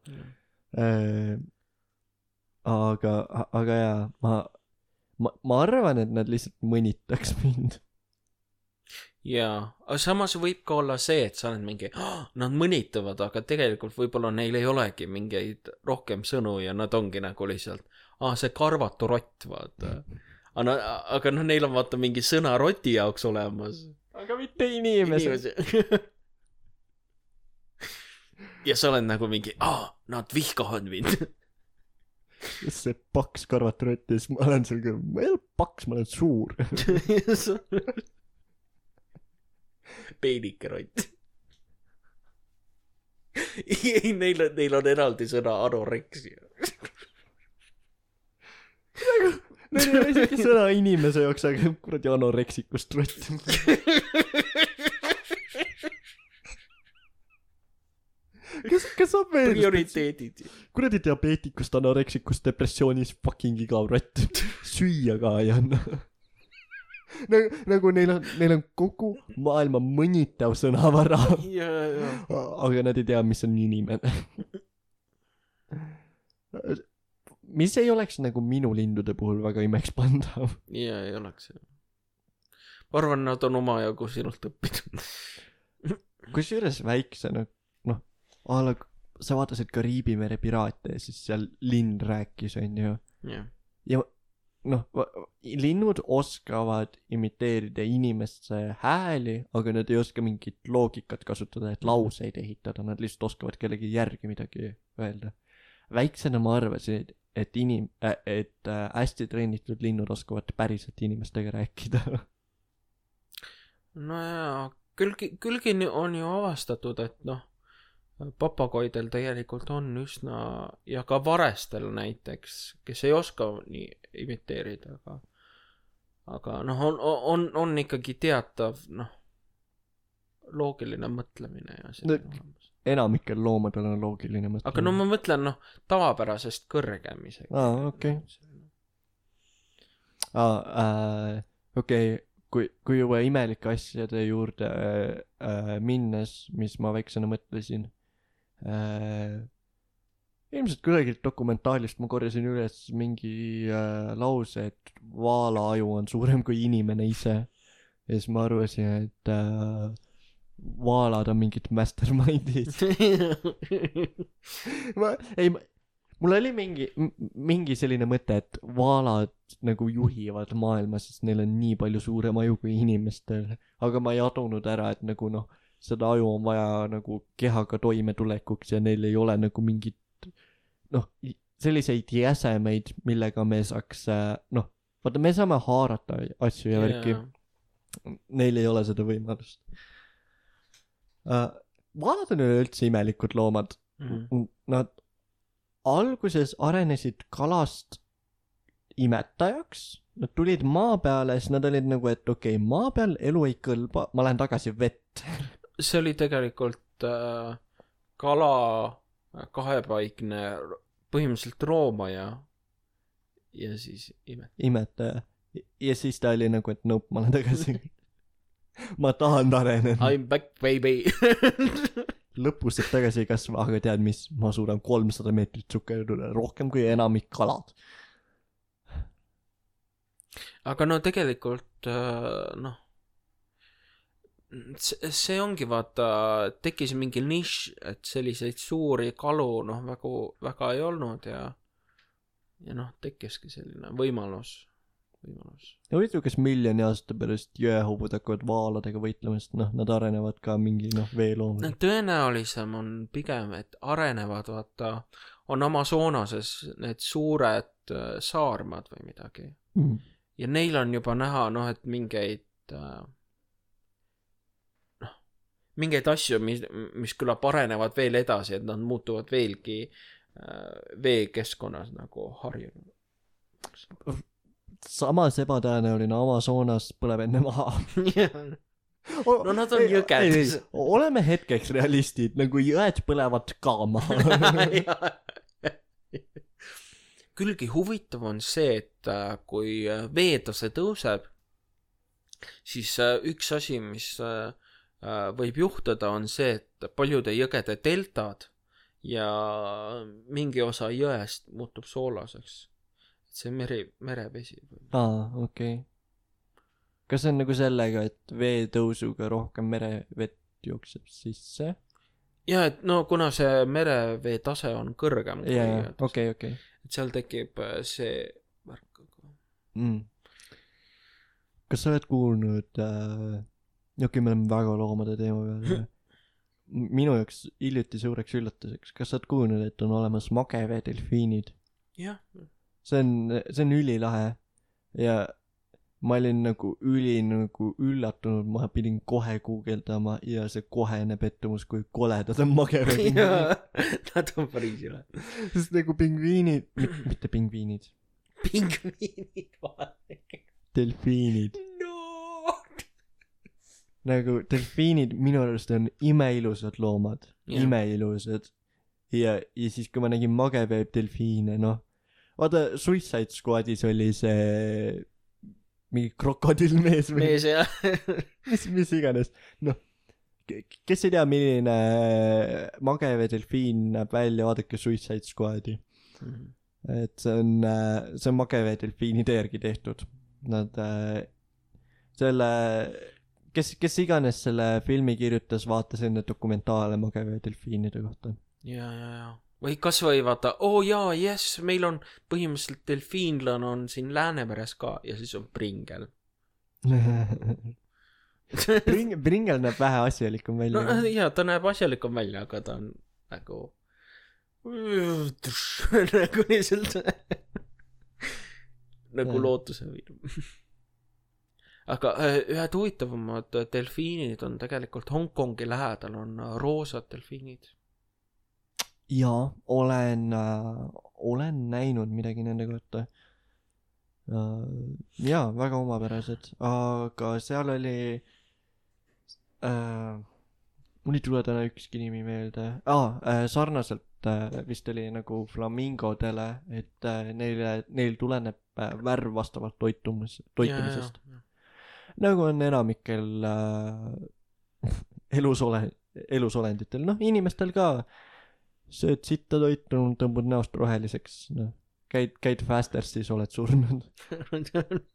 Äh, aga aga jaa ma ma ma arvan et nad lihtsalt mõnitaks mind jaa, aga samas võib ka olla see, et sa oled mingi oh,, nad mõnitavad, aga tegelikult võib-olla neil ei olegi mingeid rohkem sõnu ja nad ongi nagu lihtsalt, aa, see karvatu rott, vaata. aga aga noh, neil on vaata mingi sõna roti jaoks olemas. aga mitte inimesed ja sa oled nagu mingi, aa, nad vihkavad mind. see paks karvatu rott ja siis ma olen seal küll ma ei ole paks ma olen suur peenike rott. ei, neil on, neil on eraldi sõna anoreksia. neil ei ole isegi sõna inimese jaoks aga kuradi anoreksikust rott kas kas saab veel prioriteedid. kuradi diabeetikust anoreksikust depressioonis fucking igav rott süüa ka ei anna nagu nagu neil on neil on kogu maailma mõnitav sõnavara. Ja, ja, aga nad ei tea mis on inimene. Mis ei oleks nagu minu lindude puhul väga imekspandav ja ei oleks. ma arvan, nad on omajagu sinult õppinud. kusjuures väiksena noh a la sa vaatasid Kariibi mere piraate ja siis seal lind rääkis onju. Jah, ja noh linnud oskavad imiteerida inimeste hääli aga nad ei oska mingit loogikat kasutada et lauseid ehitada. Nad lihtsalt oskavad kellegi järgi midagi öelda. Väiksena ma arvasin et inim- äh, et äh, hästi treenitud linnud oskavad päriselt inimestega rääkida. No jaa, külgi, külgi ni- on ju avastatud, et noh, papagoidel tegelikult on üsna ja ka varestel näiteks, kes ei oska nii imiteerida, aga aga noh, on, on, on ikkagi teatav noh, loogiline mõtlemine ja see No- olemas. enamikel loomadel on loogiline mõte aga no ma mõtlen noh, tavapärasest kõrgem isegi. aa okei aa äh, okei okay. kui kui juba imelike asjade juurde äh, minnes mis ma väiksena mõtlesin äh, ilmselt kusagilt dokumentaalist ma korjasin üles mingi äh, lause et vaala aju on suurem kui inimene ise. Ja siis ma arvasin et äh, vaalad on mingid mastermind'id. Ma ei mul oli mingi mingi selline mõte et vaalad nagu juhivad maailma sest neil on nii palju suurem aju kui inimestel. Aga ma ei adunud ära et nagu noh seda aju on vaja nagu kehaga toimetulekuks ja neil ei ole nagu mingit noh selliseid jäsemeid millega me saaks äh, noh vaata me saame haarata asju ja värki. Neil ei ole seda võimalust. Uh, vaalad on üleüldse imelikud loomad. Mhm. nad alguses arenesid kalast imetajaks nad tulid maa peale siis nad olid nagu et okei okay, maa peal elu ei kõlba ma lähen tagasi vett see oli tegelikult äh, kala äh, kahepaikne põhimõtteliselt roomaja ja siis imet-. imetaja. Ja siis ta oli nagu et nope ma lähen tagasi. Ma tahan areneda. I m back baby. Lõpus sealt tagasi ei kasva aga tead mis? Ma suudan kolmsada meetrit sukelduda rohkem kui enamik kalad. Aga no tegelikult äh, noh see, ongi vaata tekkis mingi nišš et selliseid suuri kalu noh väga väga ei olnud ja ja noh tekkiski selline võimalus võimalus ja huvitav kas miljoni aasta pärast jõehobud hakkavad vaaladega võitlema sest noh nad arenevad ka mingi noh veeloomad no tõenäolisem on pigem et arenevad vaata on Amazonases need suured äh, saarmad või midagi mm.. ja neil on juba näha noh, et mingeid äh, mingeid asju, mis, mis küllap arenevad veel edasi, et nad muutuvad veelgi äh, veekeskkonnas nagu harjunud. samas ebatõenäoline Amazonas põleb enne maha. No nad on jõgedes. oleme hetkeks realistid, nagu jõed põlevad ka maha. külgi huvitav on see, et äh, kui äh, veetase tõuseb, siis üks asi, mis äh, võib juhtuda, on see, et paljude jõgede deltad ja mingi osa jõest muutub soolaseks. see meri, merevesi. aa, okei okay.. kas see on nagu sellega, et veetõusuga rohkem merevett jookseb sisse? ja et no kuna see merevee tase on kõrgem kui jaa, okei, okei. et seal tekib äh, see värk. Mm. kas sa oled kuulnud äh,, okei okay,, me oleme väga loomade teema peal. minu jaoks hiljuti suureks üllatuseks, kas sa oled kuulnud, et on olemas mageveedelfiinid? jah, see on, see on ülilahe ja ma olin nagu üli nagu üllatunud, ma pidin kohe guugeldama ja see kohene pettumus, kui koledad on mageveepingviinid. nad on päris üle. sest nagu pingviinid, mitte pingviinid, pingviinid vaadake. delfiinid. Nagu delfiinid minu arust on imeilusad loomad, Jah. imeilusad. ja, ja siis, kui ma nägin mageveedelfiine, noh, vaata Suicide Squadis oli see mingi krokodillmees või mees jah. mis, mis iganes, noh, kes ei tea, milline mageveedelfiin näeb välja, vaadake Suicide Squadi. et see on, see on mageveedelfiinide järgi tehtud. Nad, selle, kes, kes iganes selle filmi kirjutas, vaatas enne dokumentaale mageveedelfiinide kohta. ja, ja, ja. või kasvõi vaata, oo oh, jaa, jess, meil on põhimõtteliselt delfiinlane on siin Läänemeres ka ja siis on pringel. Bring-, Bringel näeb vähe asjalikum välja no. jaa, ta näeb asjalikum välja, aga ta on nagu nagu lihtsalt nagu lootuse virv. Aga äh, ühed huvitavamad delfiinid on tegelikult Hongkongi lähedal on äh, roosad delfiinid. jaa, olen äh,, olen näinud midagi nende kohta äh,. jaa, väga omapärased, aga seal oli äh,. mul ei tule täna ükski nimi meelde ah,, äh, sarnaselt äh, vist oli nagu flamingodele, et äh, neile, neil tuleneb äh, värv vastavalt toitumus, toitumisest. Nagu on enamikel äh, elusole-, elusolenditel, noh inimestel ka. sööd sitta toitu, tõmbad näost roheliseks, noh. käid, käid Fastersis, oled surnud.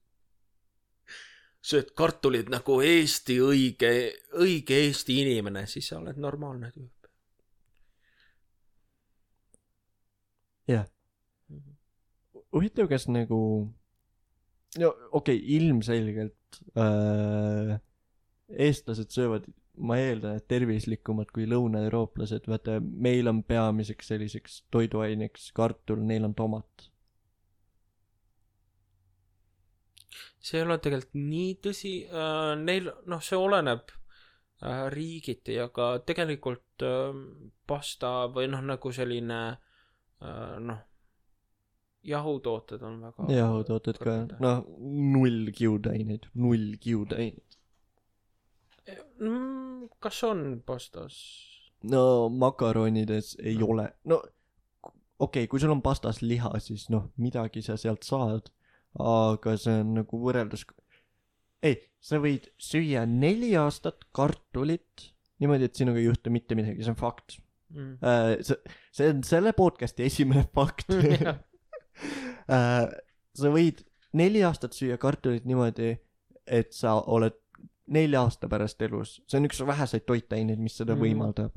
sööd kartulit nagu Eesti õige, õige Eesti inimene, siis sa oled normaalne tüüp. jah. huvitav, kas nagu, no okei okay,, ilmselgelt äh, eestlased söövad, ma eeldan, et tervislikumad kui lõunaeurooplased, vaata meil on peamiseks selliseks toiduaineks kartul, neil on tomat. see ei ole tegelikult nii tõsi äh,, neil, noh, see oleneb äh, riigiti, aga tegelikult äh, pasta või noh, nagu selline äh, noh, jahutooted on väga jahutooted ka, noh, null kiudaineid, null kiudaineid. mm,. kas on pastas? no makaronides ei ole, no okei okay,, kui sul on pastas liha, siis noh, midagi sa sealt saad, aga see on nagu võrreldes, ei, sa võid süüa neli aastat kartulit niimoodi, et sinuga ei juhtu mitte midagi, see on fakt. Mm. see, see on selle podcast'i esimene fakt. sa võid neli aastat süüa kartulit niimoodi, et sa oled nelja aasta pärast elus, see on üks väheseid toitaineid, mis seda Mhm. võimaldab.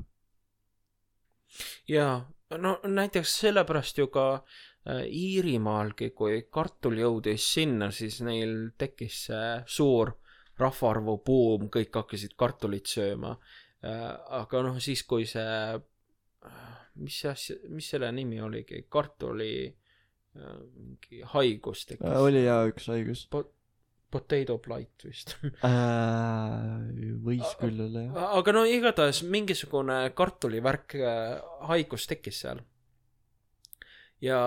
jaa, no näiteks sellepärast ju ka äh, Iirimaalgi, kui kartul jõudis sinna, siis neil tekkis see suur rahvaarvu buum, kõik hakkasid kartulit sööma äh,. aga noh, siis kui see mis see asja, mis selle nimi oligi, kartuli äh, mingi haigus tekkis. oli jaa üks haigus Potato blight vist. äh,. võis küll olla jah. aga no igatahes mingisugune kartulivärk äh, haigus tekkis seal. ja,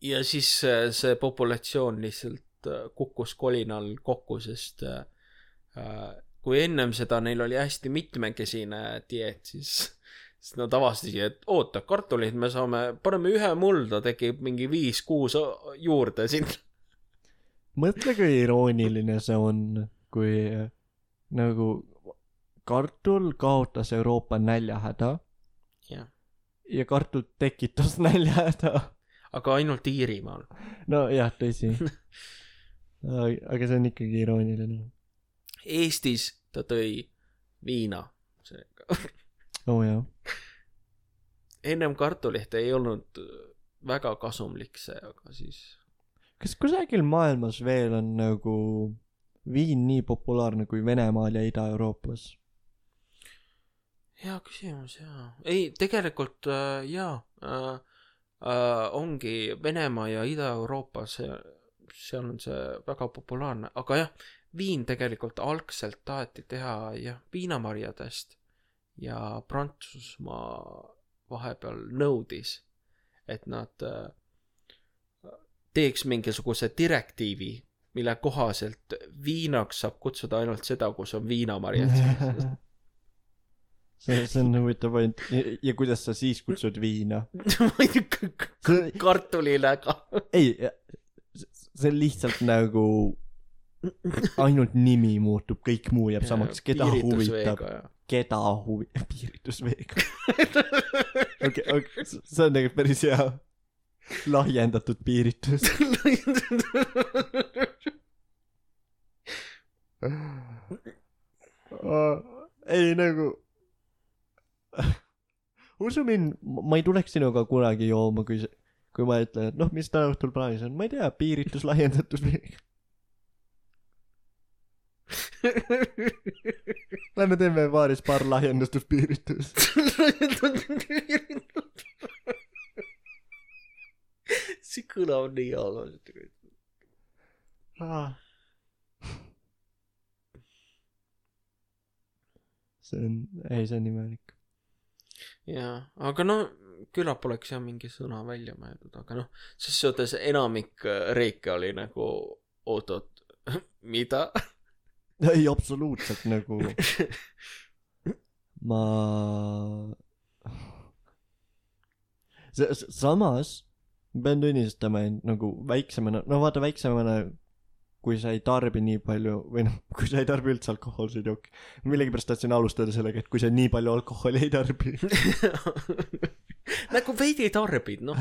ja siis äh, see populatsioon lihtsalt äh, kukkus kolinal kokku, sest äh, äh, kui ennem seda neil oli hästi mitmekesine dieet, siis, siis nad avastasid, et oota, kartulit me saame, paneme ühe mulda, tekib mingi viis-kuus juurde sinna. mõtle, kui irooniline see on, kui äh, nagu kartul kaotas Euroopa näljahäda jah, ja kartul tekitas näljahäda. aga ainult Iirimaal. nojah, tõsi. aga see on ikkagi irooniline. Eestis ta tõi viina. seega oh, jah. ennem kartulit ei olnud väga kasumlik see, aga siis kas kusagil maailmas veel on nagu viin nii populaarne kui Venemaal ja Ida-Euroopas? hea küsimus jaa. ei, tegelikult äh, jaa äh,. Äh, ongi Venemaa ja Ida-Euroopa, see, seal on see väga populaarne, aga jah, viin tegelikult algselt taheti teha jah, viinamarjadest ja Prantsusmaa vahepeal nõudis, et nad äh, teeks mingisuguse direktiivi, mille kohaselt viinaks saab kutsuda ainult seda, kus on viinamarjad sees. see, see on huvitav point. ja kuidas sa siis kutsud viina? kartuliläga. ei, see on lihtsalt nagu ainult nimi muutub, kõik muu jääb samaks, keda huvitab, keda huvi-, piiritusveega. okei, okei, see on tegelikult päris hea. lahjendatud piiritus. ei nagu, usu mind, ma ei tuleks sinuga kunagi jooma, kui kui ma ütlen, et noh, mis täna õhtul plaanis on, ma ei tea, piiritus lahjendatud veega. Lähme teeme baaris paar lahjendatud piiritust. see kõlab nii halvasti. see on, ei, see on imelik. jaa, aga no küllap oleks jah mingi sõna välja mõeldud, aga noh, ses suhtes enamik äh, riike oli nagu oot-oot, mida? ei, absoluutselt nagu ma s- samas ma pean tunnistama et nagu väiksemana no vaata väiksemana kui sa ei tarbi nii palju või noh kui sa ei tarbi üldse alkohoolseid jooke. millegipärast tahtsin alustada sellega et kui sa nii palju alkoholi ei tarbi. Nagu veidi tarbid, noh.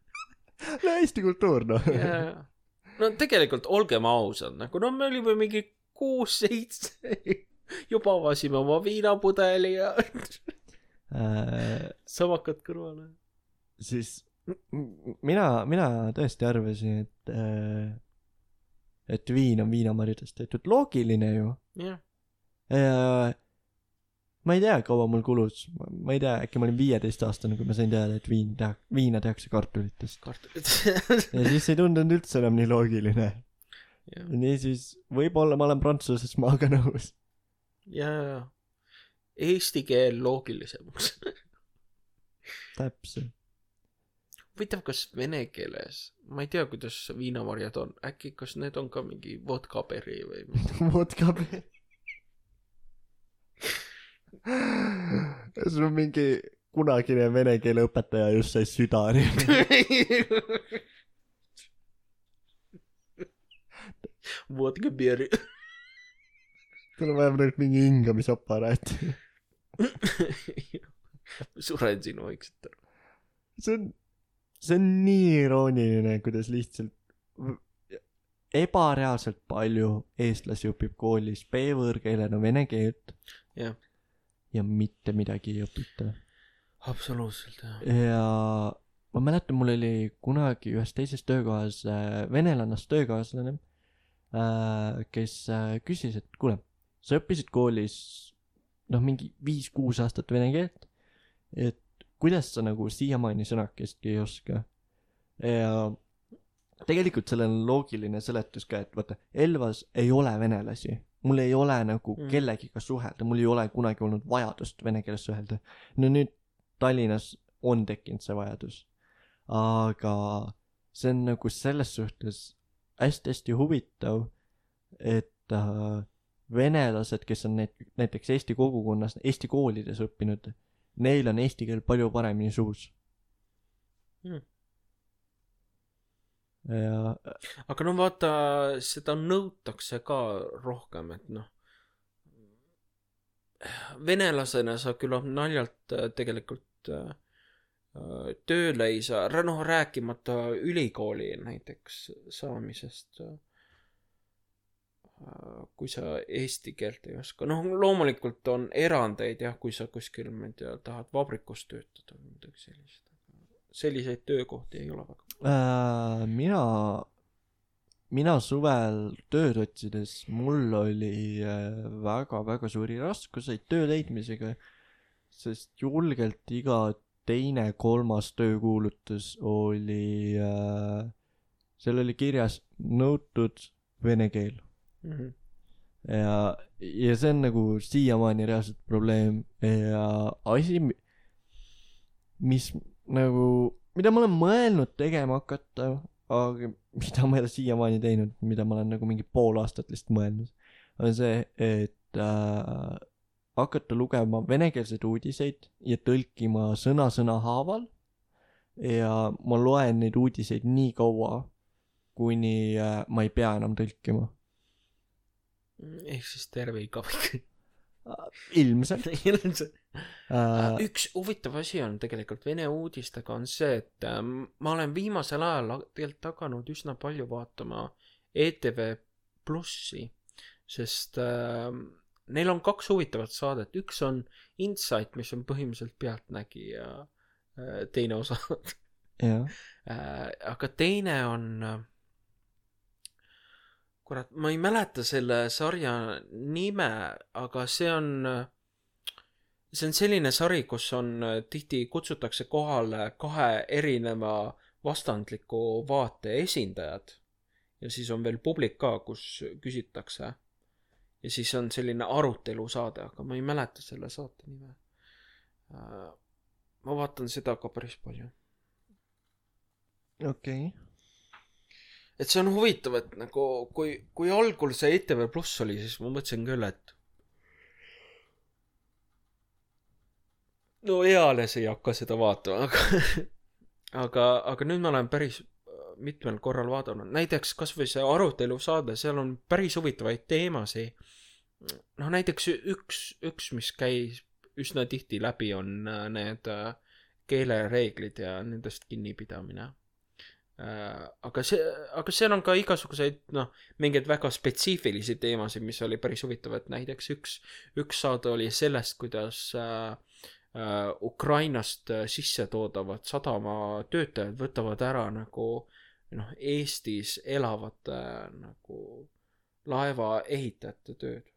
no Eesti kultuur noh. No tegelikult olgem ausad, nagu no me olime mingi kuus-seitse, juba avasime oma viinapudeli ja äh, samakad kõrvale. siis mina mina tõesti arvasin et äh, et viin on viinamarjadest tehtud loogiline ju jah, ja ma ei tea, kaua mul kulus, ma ei tea, äkki ma olin viieteistaastane, kui ma sain teada, et viin teha, viina tehakse kartulitest. kartulid. ja siis ei tundunud üldse enam nii loogiline. ja, niisiis, võib-olla ma olen Prantsusmaa-ga nõus. ja, ja eesti keel loogilisemaks. täpselt. huvitav, kas vene keeles, ma ei tea, kuidas viinamarjad on, äkki, kas need on ka mingi vodkaperi või midagi? vodka peal. sul on mingi kunagine vene keele õpetaja just sai südari. vodkaperi. tal on vähemalt mingi hingamisaparaat. suren sinu vaikselt ära. see on, see on nii irooniline, kuidas lihtsalt ebareaalselt palju eestlasi õpib koolis B-võõrkeelena vene keelt jah, ja mitte midagi ei õpita. absoluutselt jah. ja ma mäletan, mul oli kunagi ühes teises töökohas äh, venelannast töökaaslane kes äh, küsis, et kuule, sa õppisid koolis noh, mingi viis-kuus aastat vene keelt, et kuidas sa nagu siiamaani sõnakestki ei oska? Ja tegelikult sellel on loogiline seletus ka et vaata Elvas ei ole venelasi. Mul ei ole nagu mm. kellegiga suhelda. Mul ei ole kunagi olnud vajadust vene keeles suhelda. No nüüd Tallinnas on tekkinud see vajadus. Aga see on nagu selles suhtes hästi-hästi huvitav et äh, venelased kes on need näiteks Eesti kogukonnas Eesti koolides õppinud neil on eesti keel palju paremini suus Mm. ja aga no vaata seda nõutakse ka rohkem et noh venelasena sa küllap naljalt äh, tegelikult äh, tööle ei saa noh rääkimata ülikooli näiteks saamisest äh, kui sa eesti keelt ei oska. Noh loomulikult on erandeid jah kui sa kuskil ma ei tea tahad vabrikus töötada või midagi sellist selliseid töökohti ei ole väga äh, mina mina suvel tööd otsides mul oli äh, väga-väga suuri raskuseid töö leidmisega sest julgelt iga teine kolmas töökuulutus oli äh, seal oli kirjas nõutud vene keel mm -hmm. ja ja see on nagu siiamaani reaalselt probleem ja asi mi- mis nagu mida ma olen mõelnud tegema hakata aga mida ma ei ole siiamaani teinud mida ma olen nagu mingi pool aastat lihtsalt mõelnud on see et äh, hakata lugema venekeelseid uudiseid ja tõlkima sõna-sõna haaval. Ja ma loen neid uudiseid nii kaua kuni äh, ma ei pea enam tõlkima. Ehk siis terve igavik ilmselt. Ilmselt. Äh, üks huvitav asi on tegelikult Vene uudistega on see, et äh, ma olen viimasel ajal tegelikult hakanud üsna palju vaatama ETV Plussi, sest äh, neil on kaks huvitavat saadet, üks on Insight, mis on põhimõtteliselt Pealtnägija äh, teine osa. Jah. Äh, aga teine on äh, kurat ma ei mäleta selle sarja nime aga see on see on selline sari kus on tihti kutsutakse kohale kahe erineva vastandliku vaate esindajad. Ja siis on veel publik ka kus küsitakse ja siis on selline arutelusaade aga ma ei mäleta selle saate nime Äh, ma vaatan seda ka päris palju okei okay. et see on huvitav, et nagu kui, kui algul see ETV Pluss oli, siis ma mõtlesin küll, et no eales ei hakka seda vaatama, aga aga, aga nüüd ma olen päris mitmel korral vaadanud, näiteks kasvõi see arutelusaade, seal on päris huvitavaid teemasid. noh, näiteks üks, üks, mis käis üsna tihti läbi, on äh, need äh, keelereeglid ja nendest kinnipidamine. Äh, aga see, aga seal on ka igasuguseid noh, mingeid väga spetsiifilisi teemasid, mis oli päris huvitav, et näiteks üks, üks saade oli sellest, kuidas äh, Ukrainast sisse toodavad sadamatöötajad võtavad ära nagu noh, Eestis elavate äh, nagu laevaehitajate tööd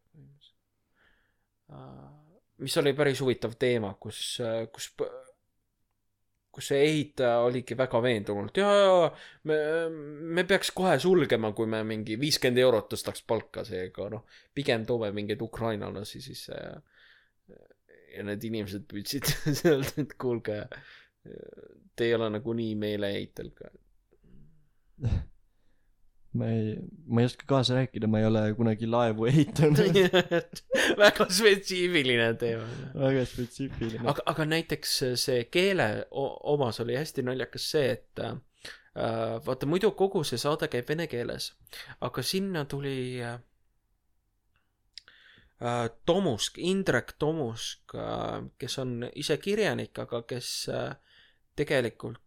äh, mis oli päris huvitav teema, kus, kus kus see ehitaja oligi väga veendunud ja, ja me, me peaks kohe sulgema, kui me mingi viiskümmend eurot tõstaks palka, seega noh, pigem toome mingeid ukrainlasi siis ja, ja need inimesed püüdsid öelda, et kuulge, te ei ole nagunii meeleheitel ka. ma ei, ma ei oska kaasa rääkida, ma ei ole kunagi laevu ehitanud väga spetsiifiline teema. väga spetsiifiline. aga, aga näiteks see keele omas oli hästi naljakas see, et äh, vaata muidu kogu see saade käib vene keeles, aga sinna tuli äh, Tomusk, Indrek Tomusk äh,, kes on ise kirjanik, aga kes äh, tegelikult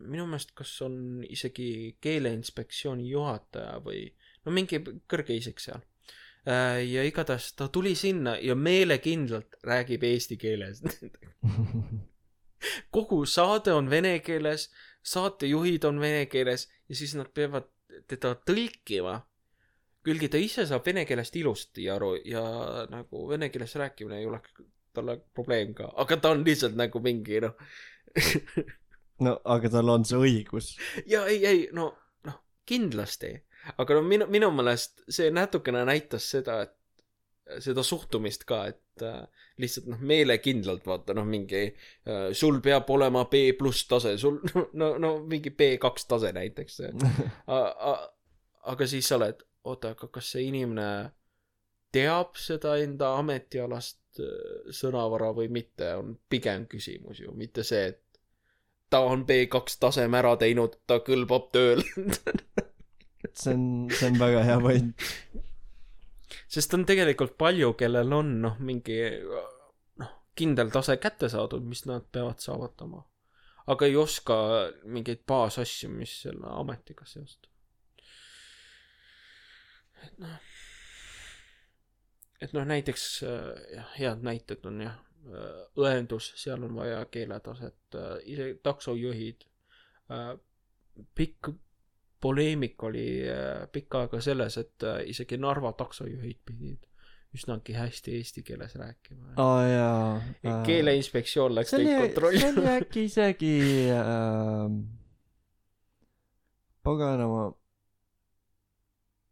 minu meelest, kas on isegi keeleinspektsiooni juhataja või no mingi kõrge isik seal Äh, ja igatahes ta tuli sinna ja meelekindlalt räägib eesti keeles kogu saade on vene keeles saatejuhid on vene keeles ja siis nad peavad teda tõlkima kuigi ta ise saab vene keelest ilusti aru ja nagu vene keeles rääkimine ei ole talle probleem ka, aga ta on lihtsalt nagu mingi noh. no aga tal on see õigus. ja ei, ei no, noh, kindlasti, aga no minu, minu meelest see natukene näitas seda, et seda suhtumist ka, et äh, lihtsalt noh, meelekindlalt vaata noh, mingi äh, sul peab olema B pluss tase, sul no, no mingi B kaks tase näiteks. aga siis sa oled, oota, aga kas see inimene teab seda enda ametialast äh, sõnavara või mitte, on pigem küsimus ju, mitte see, et ta on B2 taseme ära teinud, ta kõlbab tööl. see on, see on väga hea point. sest on tegelikult palju, kellel on noh, mingi noh, kindel tase kätte saadud, mis nad peavad saavutama. aga ei oska mingeid baasasju, mis selle ametiga seostuvad. et noh, et noh, näiteks äh, jah, head näited on jah, õendus, seal on vaja keeletaset, isegi taksojuhid. pikk poleemik oli äh, pikka aega selles, et äh, isegi Narva taksojuhid pidid üsnagi hästi eesti keeles rääkima. aa jaa. keeleinspektsioon läks neid oli, see kontrollima. oli äkki isegi äh, paganama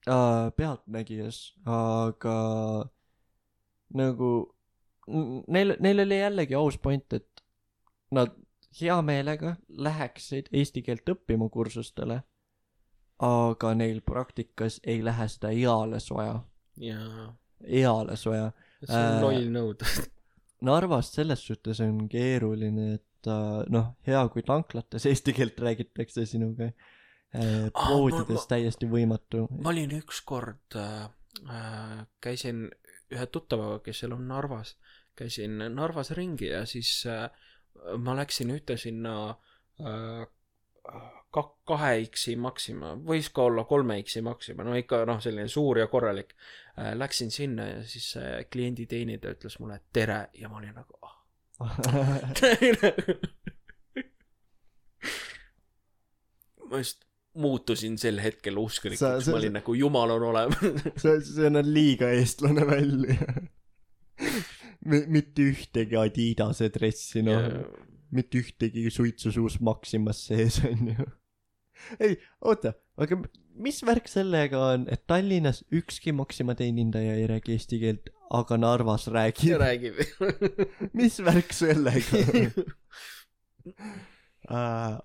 äh, Pealtnägijas, aga nagu neil, neil oli jällegi aus point, et nad hea meelega läheksid eesti keelt õppima kursustele, aga neil praktikas ei lähe seda eales vaja, eales vaja see on Äh, loll nõuda. Narvast selles suhtes on keeruline, et äh, noh, hea kui tanklates eesti keelt räägitakse sinuga äh,. Aa, poodides ma- täiesti võimatu. ma olin ükskord äh,, äh, käisin ühe tuttavaga, kes elab Narvas, käisin Narvas ringi ja siis äh, ma läksin ühte sinna äh, ka-, kahe X-i Maxima, võis ka olla kolme X-i Maxima, no ikka noh, selline suur ja korralik äh,. Läksin sinna ja siis see klienditeenindaja ütles mulle tere ja ma olin nagu ah. ma just muutusin sel hetkel usklikuks, ma olin nagu jumal on olemas. see, see näeb liiga eestlane välja. Mitte ühtegi Adidase dressi, noh, mitte ühtegi suitsusuus Maximas sees on ju. ei, oota, aga mis värk sellega on, et Tallinnas ükski Maxima teenindaja ei räägi eesti keelt, aga Narvas räägib? räägib. mis värk sellega on? Uh,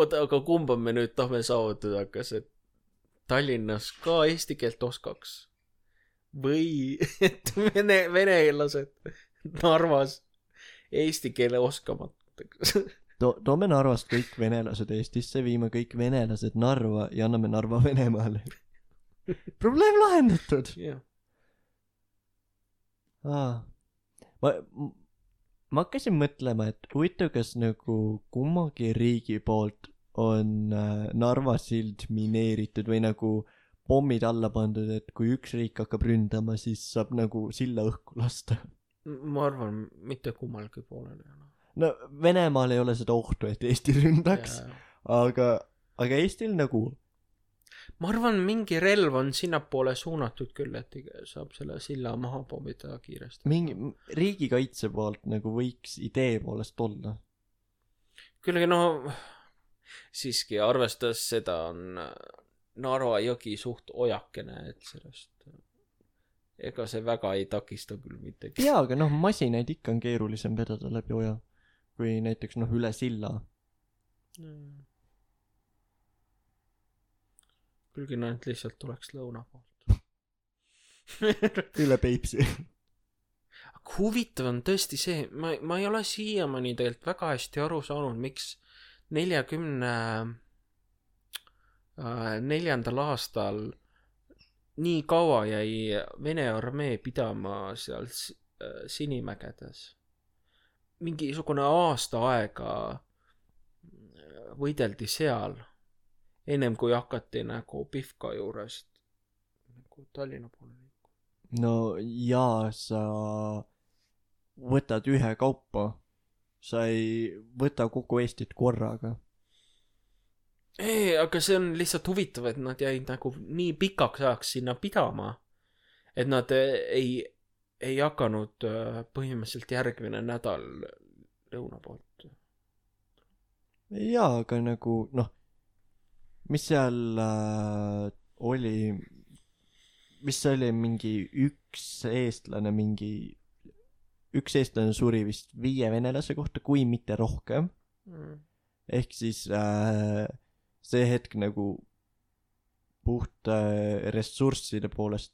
oota, aga kumba me nüüd tahame saavutada, kas et Tallinnas ka eesti keelt oskaks või et vene, venelased Narvas eesti keele oskamatuks. to-, toome Narvast kõik venelased Eestisse, viime kõik venelased Narva ja anname Narva Venemaale. probleem lahendatud. jah, aa, ma, ma hakkasin mõtlema, et huvitav, kas nagu kummagi riigi poolt on äh, Narva sild mineeritud või nagu pommid alla pandud, et kui üks riik hakkab ründama, siis saab nagu silla õhku lasta. ma arvan, mitte kummalgi poolel ei ole. no Venemaal ei ole seda ohtu, et Eesti ründaks, aga, aga Eestil nagu ma arvan, mingi relv on sinnapoole suunatud küll, et saab selle silla maha pommitada kiiresti. mingi riigikaitse poolt nagu võiks idee poolest olla. küll aga no siiski arvestades seda on Narva jõgi suht ojakene, et sellest ega see väga ei takista küll mitte. jaa, aga noh, masinaid ikka on keerulisem vedada läbi oja kui näiteks noh, üle silla. kuigi nad lihtsalt tuleks lõuna poolt. üle Peipsi. aga huvitav on tõesti see, ma, ma ei ole siiamaani tegelikult väga hästi aru saanud, miks neljakümne äh, neljandal aastal nii kaua jäi Vene armee pidama seal äh, Sinimägedes. mingisugune aasta aega äh, võideldi seal, ennem kui hakati nagu Pihka juurest nagu Tallinna poole liikuma. no jaa, sa võtad ühekaupa. sa ei võta kogu Eestit korraga. ei, aga see on lihtsalt huvitav, et nad jäid nagu nii pikaks ajaks sinna pidama, et nad eh, ei ei hakanud äh, põhimõtteliselt järgmine nädal lõuna poolt. jaa, aga nagu noh, mis seal äh, oli, mis see oli, mingi üks eestlane, mingi, üks eestlane suri vist viie venelase kohta, kui mitte rohkem. ehk siis äh, see hetk nagu puht ressursside poolest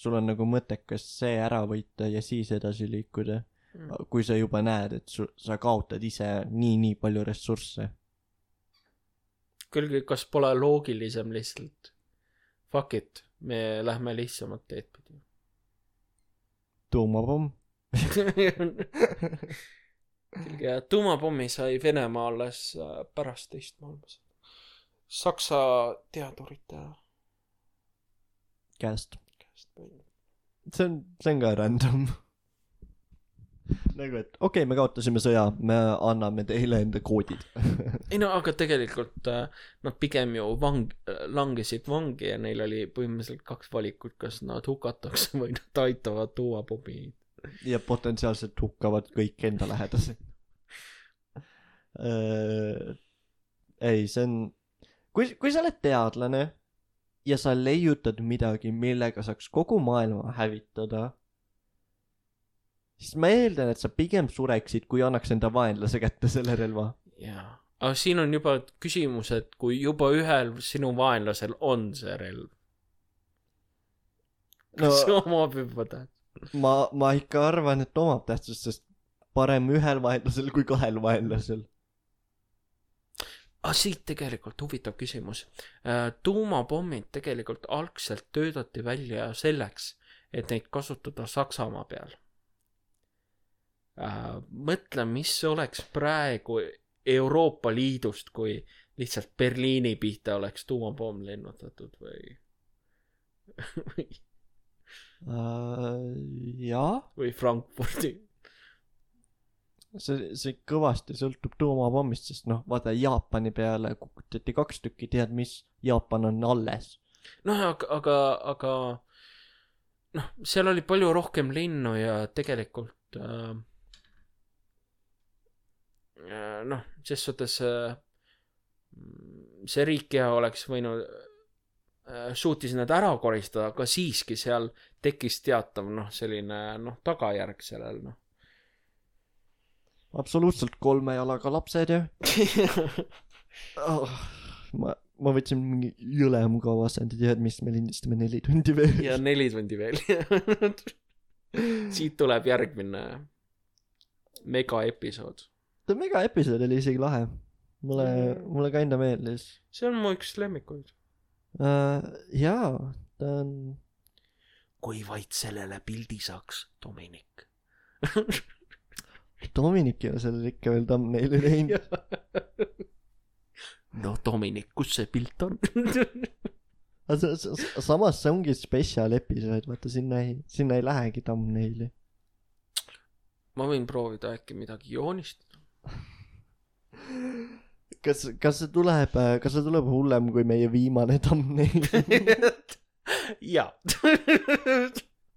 sul on nagu mõttekas see ära võita ja siis edasi liikuda, kui sa juba näed, et su, sa kaotad ise nii-nii palju ressursse. küll, kas pole loogilisem lihtsalt fuck it, me lähme lihtsamat teed pidi. tuumapomm. ja tuumapommi sai Venemaa alles äh, pärast teist maailmasõda. Saksa teadurite käest. käest põhimõtteliselt. see on, see on ka random. nagu, et okei okay,, me kaotasime sõja, me anname teile enda koodid. ei no aga tegelikult äh, nad pigem ju vang-, langesid vangi ja neil oli põhimõtteliselt kaks valikut, kas nad hukatakse või nad aitavad tuumapommi. ja potentsiaalselt hukkavad kõik enda lähedased. ei, see on, kui, kui sa oled teadlane ja sa leiutad midagi, millega saaks kogu maailma hävitada, siis ma eeldan, et sa pigem sureksid, kui annaks enda vaenlase kätte selle relva. jaa, aga siin on juba küsimus, et kui juba ühel sinu vaenlasel on see relv, no kas see omab juba tähtsust? ma, ma ikka arvan, et omab tähtsust, sest parem ühel vaenlasel kui kahel vaenlasel. Aga siit tegelikult huvitav küsimus. tuumapommid tegelikult algselt töötati välja selleks, et neid kasutada Saksamaa peal. mõtle, mis oleks praegu Euroopa Liidust, kui lihtsalt Berliini pihta oleks tuumapomm lennutatud või, jaa, või Frankfurdi. see, see kõvasti sõltub tuumapommist, sest noh, vaata Jaapani peale kukutati kaks tükki, tead mis, Jaapan on alles. noh, aga, aga, aga noh, seal oli palju rohkem linnu ja tegelikult äh, äh, noh, ses suhtes äh, see riik ja oleks võinud äh,, suutis nad ära koristada, aga siiski seal tekkis teatav noh, selline noh, tagajärg sellel noh. Absoluutselt kolme jalaga lapsed ju oh,. ma, ma võtsin mingi jõle mugava asendi, tead mis, me lindistame neli tundi veel. ja neli tundi veel. siit tuleb järgmine megaepisood. see megaepisood oli isegi lahe. mulle Mm., mulle ka enda meeldis see on mu üks lemmikuid. uh,. jaa, ta on, kui vaid sellele pildi saaks, Dominic. Dominic ei ole sellele ikka veel thumbnaili teinud. no Dominic, kus see pilt on? aga sa- sa- sa- samas see ongi spetsial episood, vaata sinna ei, sinna ei lähegi thumbnaili. ma võin proovida äkki midagi joonistada. kas, kas see tuleb, kas see tuleb hullem kui meie viimane thumbnail? jaa.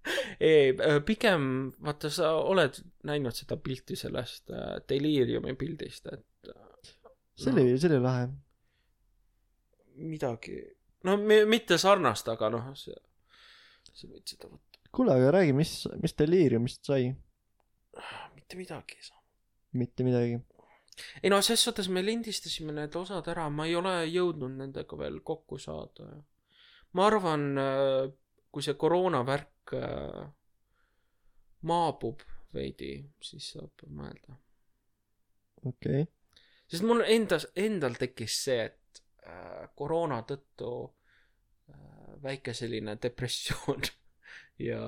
ei, pigem vaata, sa oled näinud seda pilti sellest äh, Deliriumi pildist, et äh, see oli, see oli lahe. midagi, no mi- mitte sarnast, aga noh, see, sa võid seda võtta, kuule, aga räägi, mis, mis Deliriumist sai? mitte midagi ei saa. mitte midagi. ei no ses suhtes me lindistasime need osad ära, ma ei ole jõudnud nendega veel kokku saada. ma arvan, kui see koroonavärk äh, maabub veidi, siis saab mõelda. okei okay.. sest mul endas, endal tekkis see, et äh, koroona tõttu äh, väike selline depressioon ja,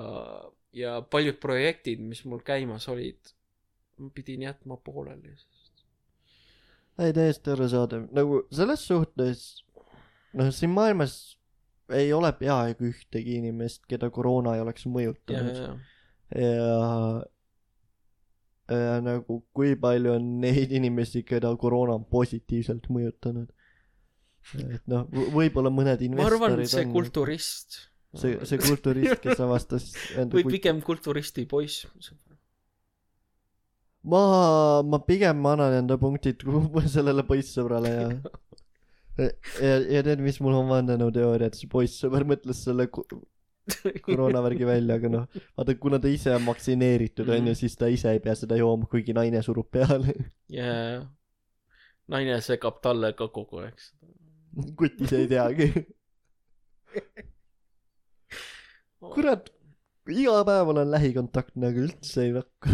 ja paljud projektid, mis mul käimas olid, ma pidin jätma pooleli, sest ei, täiesti arusaadav. nagu selles suhtes, noh, siin maailmas ei ole peaaegu ühtegi inimest, keda koroona ei oleks mõjutanud. ja, ja, ja nagu kui palju on neid inimesi, keda koroona on positiivselt mõjutanud. et noh, võib-olla mõned ma arvan, investorid see on. kulturist see, see kulturist, kes avastas enda või pigem kulturisti poiss. ma, ma pigem annan enda punktid sellele poissõbrale ja ja, tead, mis mul on vandenõuteooria, et see poissõber mõtles selle koroonavärgi välja, aga noh, vaata kuna ta ise on vaktsineeritud onju, Mhm. siis ta ise ei pea seda jooma, kuigi naine surub peale. ja naine segab talle ka kogu aeg seda. kutt ise ei teagi. kurat, iga päev olen lähikontaktne, aga üldse ei nakku.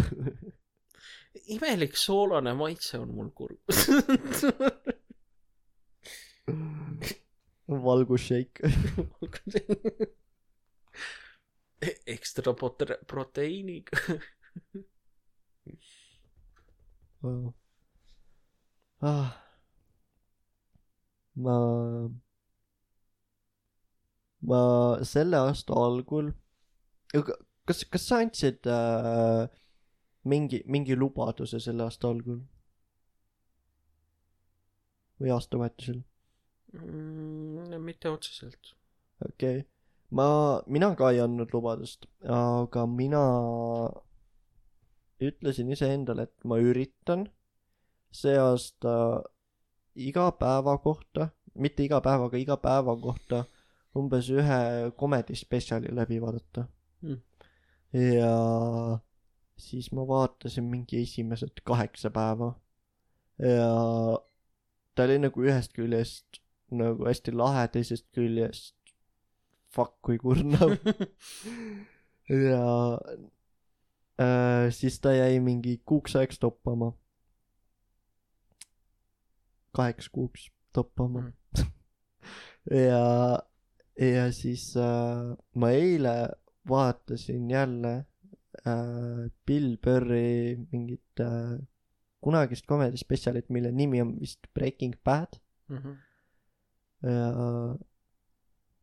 imelik soolane maitse on mul kurb. valgusšeik. ekstra prote-, proteiiniga. ah.. ma, ma selle aasta algul, kas, kas sa andsid äh, mingi, mingi lubaduse selle aasta algul? või aastavahetusel? Mm, mitte otseselt. okei okay., ma, mina ka ei andnud lubadust, aga mina ütlesin iseendale, et ma üritan see aasta iga päeva kohta, mitte iga päev, aga iga päeva kohta umbes ühe comedy spetsiali läbi vaadata Mm. ja siis ma vaatasin mingi esimesed kaheksa päeva ja ta oli nagu ühest küljest nagu hästi lahe, teisest küljest fuck kui kurnav ja äh, siis ta jäi mingi kuuks ajaks toppama. kaheks kuuks toppama Mm. ja, ja siis äh, ma eile vaatasin jälle äh, Bill Burri mingit äh, kunagist comedy spetsialit, mille nimi on vist Breaking Bad Mhm. ja,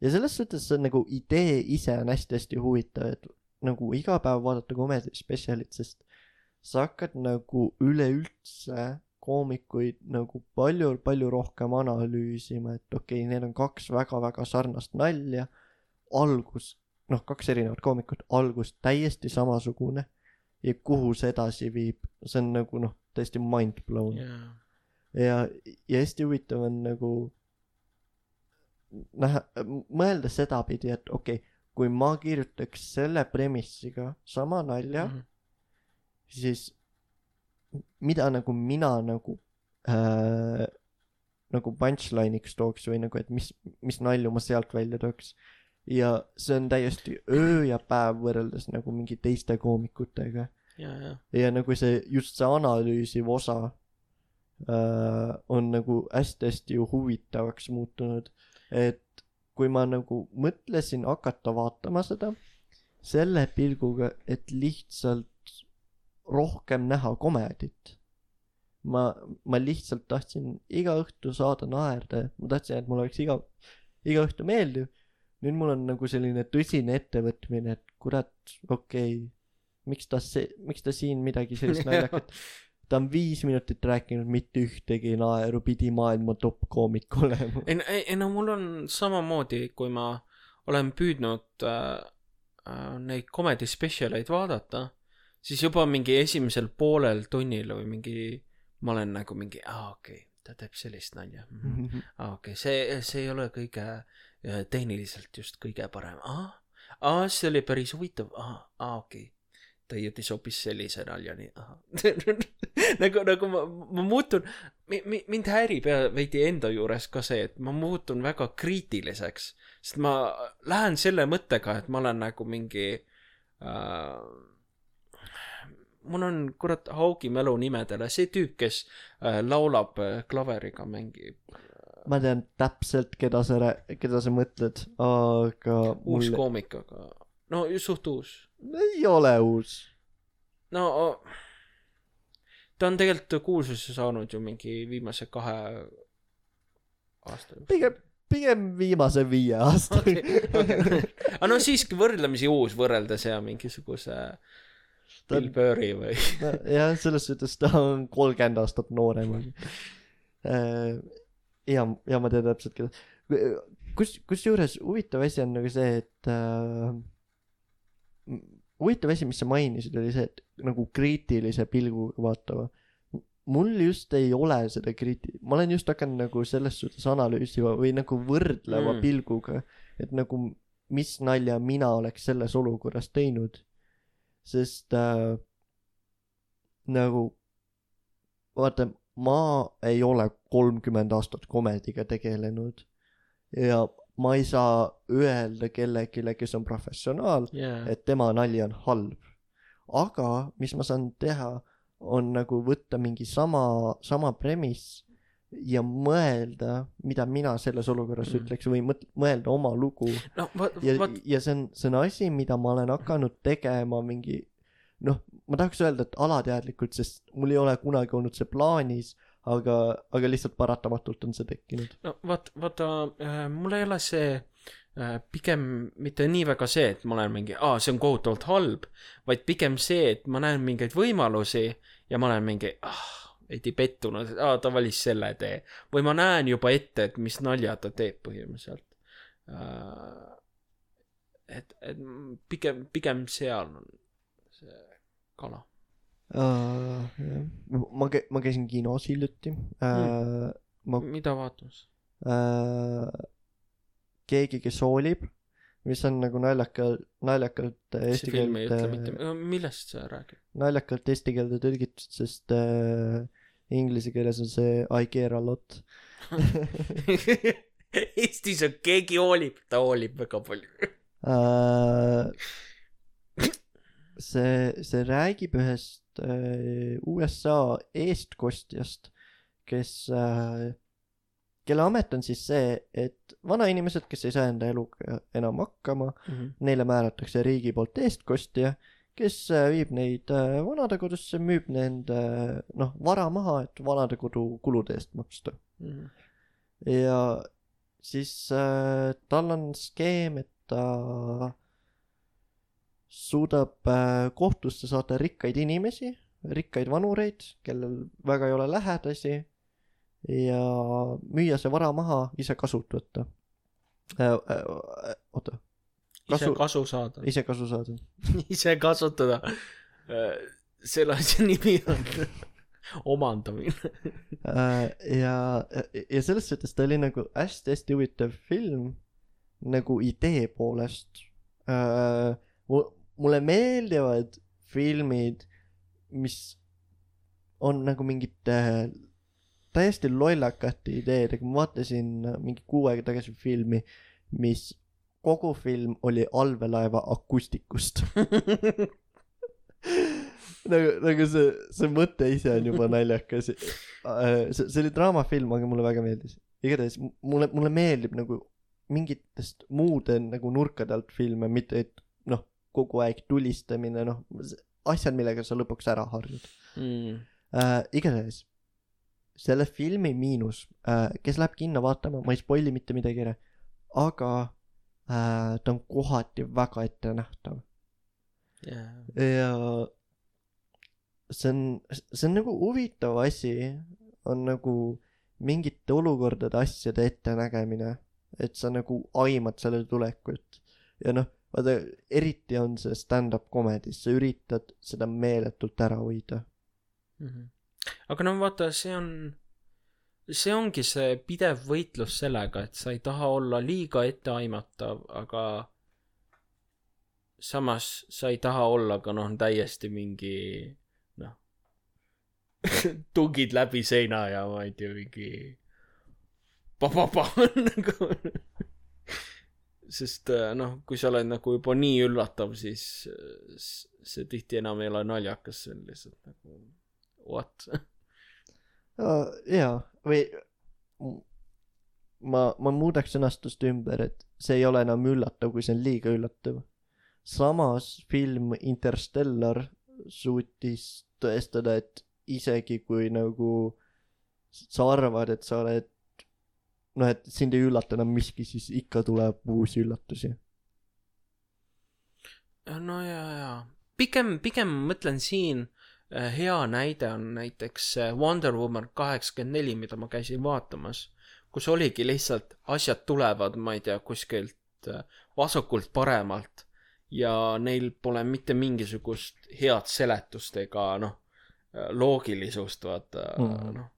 ja selles suhtes see on nagu idee ise on hästi-hästi huvitav, et nagu iga päev vaadata comedy spetsialit, sest sa hakkad nagu üleüldse koomikuid nagu palju-palju rohkem analüüsima, et okei okay,, need on kaks väga-väga sarnast nalja, algus, noh, kaks erinevat koomikut, algus täiesti samasugune. Ja kuhu see edasi viib, see on nagu noh, täiesti mind blown. Jaa. ja, ja hästi huvitav on nagu näha, mõelda sedapidi, et okei okay,, kui ma kirjutaks selle premissiga sama nalja mm. -hmm. siis mida nagu mina nagu äh, nagu punchline'iks tooks või nagu, et mis, mis nalju ma sealt välja tooks. ja see on täiesti öö ja päev võrreldes nagu mingi teiste koomikutega ja, ja. ja nagu see just see analüüsiv osa äh, on nagu hästi-hästi huvitavaks muutunud, et kui ma nagu mõtlesin hakata vaatama seda selle pilguga, et lihtsalt rohkem näha komedit. ma, ma lihtsalt tahtsin iga õhtu saada naerda, ma tahtsin, et mul oleks iga, iga õhtu meeldiv. nüüd mul on nagu selline tõsine ettevõtmine, et kurat, okei okay,, miks ta see, miks ta siin midagi sellist naljakat ta on viis minutit rääkinud, mitte ühtegi naeru, pidi maailma top koomik olema. ei, ei, no mul on samamoodi, kui ma olen püüdnud äh, äh, neid comedy spetsialeid vaadata, siis juba mingi esimesel poolel tunnil või mingi, ma olen nagu mingi, aa okei okay,, ta teeb sellist nalja mm. -hmm. aa okei okay,, see, see ei ole kõige äh, tehniliselt just kõige parem, aa, aa, see oli päris huvitav, aa, aa okei okay. Jõudis hoopis sellise naljani, nagu, nagu ma, ma muutun, mind häirib ja veidi enda juures ka see, et ma muutun väga kriitiliseks, sest ma lähen selle mõttega, et ma olen nagu mingi äh, mul on kurat haugi mälu nimedele, see tüüp, kes äh, laulab äh, klaveriga, mängib ma tean täpselt, keda sa keda sa mõtled, aga uus mul koomik, aga no suht uus. Ei ole uus. no ta on tegelikult kuulsuse saanud ju mingi viimase kahe aasta jooksul. pigem, pigem viimase viie aasta okei, okei. aga no siiski võrdlemisi uus võrreldes ja mingisuguse Ta Bill Burri või. jah, selles suhtes ta on kolmkümmend aastat noorem. ja, ja ma tean täpselt, keda. kus, kusjuures huvitav asi on nagu see, et äh, huvitav asi, mis sa mainisid, oli see, et nagu kriitilise pilguga vaatama. mul just ei ole seda kriiti-, ma olen just hakanud nagu selles suhtes analüüsima või nagu võrdleva Mm. pilguga, et nagu mis nalja mina oleks selles olukorras teinud. sest äh, nagu vaata, ma ei ole kolmkümmend aastat komediga tegelenud ja ma ei saa öelda kellelegi, kes on professionaal, jaa, et tema nali on halb. aga mis ma saan teha, on nagu võtta mingi sama, sama premiss ja mõelda, mida mina selles olukorras Mm. ütleks või mõt-, mõelda oma lugu no ja ja see on, see on asi, mida ma olen hakanud tegema mingi noh, ma tahaks öelda, et alateadlikult, sest mul ei ole kunagi olnud see plaanis, aga, aga lihtsalt paratamatult on see tekkinud. no vot, vaata äh,, mul ei ole see äh, pigem mitte nii väga see, et ma olen mingi, aa, see on kohutavalt halb, vaid pigem see, et ma näen mingeid võimalusi ja ma olen mingi, ah, veidi pettunud, et aa, ta valis selle tee. või ma näen juba ette, et mis nalja ta teeb põhimõtteliselt äh,. et, et pigem, pigem seal on see kala. Uh, ma ma käisin kinos hiljuti uh,. ma mida vaatamas? uh,, keegi, kes hoolib, mis on nagu naljaka, naljakalt äh, eesti see film ei ütle keelde mitte, millest sa räägid? naljakalt eesti keelde tõlgitud, sest äh, inglise keeles on see I care a lot. Eestis on keegi hoolib, ta hoolib väga palju. Äh, see, see räägib ühest äh, USA eestkostjast, kes äh,, kelle amet on siis see, et vanainimesed, kes ei saa enda eluga enam hakkama, neile määratakse riigi poolt eestkostja, kes äh, viib neid äh, vanadekodusse, müüb nende noh, vara maha, et vanadekodu kulude eest maksta. ja siis äh, tal on skeem, et ta suudab äh, kohtusse saata rikkaid inimesi, rikkaid vanureid, kellel väga ei ole lähedasi ja müüa see vara maha, ise kasut võtta äh,. Äh, oota, ise Kasu- kasu saada, ise kasu saada. ise kasutada. selle asja nimi on omandamine. Äh, ja, ja selles suhtes ta oli nagu hästi-hästi huvitav film nagu idee poolest. Mulle meeldivad filmid, mis on nagu mingite täiesti lollakate ideedega, ma vaatasin mingi kuu aega tagasi filmi, mis kogu film oli allveelaeva akustikust. nagu, nagu see, see mõte ise on juba naljakas. see, see oli draamafilm, aga mulle väga meeldis. igatahes mulle, mulle meeldib nagu mingitest muude nagu nurkade alt filme, mitte et kogu aeg tulistamine, noh, asjad, millega sa lõpuks ära harjud Mm. äh,. igatahes selle filmi miinus äh,, kes läheb kinno vaatama, ma ei spoil'i mitte midagi ära, aga äh, ta on kohati väga ettenähtav ja see on, see on nagu huvitav asi, on nagu mingite olukordade asjade ettenägemine, et sa nagu aimad selle tulekut ja noh, vaata eriti on see stand-up comedys, sa üritad seda meeletult ära hoida. Mhm. aga no vaata, see on, see ongi see pidev võitlus sellega, et sa ei taha olla liiga etteaimatav, aga samas sa ei taha olla ka noh, täiesti mingi noh, tungid läbi seina ja ma ei tea, mingi pa-pa-pa nagu sest äh, noh, kui sa oled nagu juba nii üllatav, siis äh, see tihti enam ei ole naljakas, see on lihtsalt nagu what jaa, või ma, ma muudaks sõnastust ümber, et see ei ole enam üllatav, kui see on liiga üllatav. samas film Interstellar suutis tõestada, et isegi kui nagu sa arvad, et sa oled noh, et sind ei üllata enam miski, siis ikka tuleb uusi üllatusi. no ja, ja pigem, pigem mõtlen siin äh, hea näide on näiteks äh, Wonder Woman kaheksakümmend neli, mida ma käisin vaatamas, kus oligi lihtsalt asjad tulevad, ma ei tea, kuskilt äh, vasakult paremalt ja neil pole mitte mingisugust head seletust ega noh, loogilisust, vaata Mhm. noh.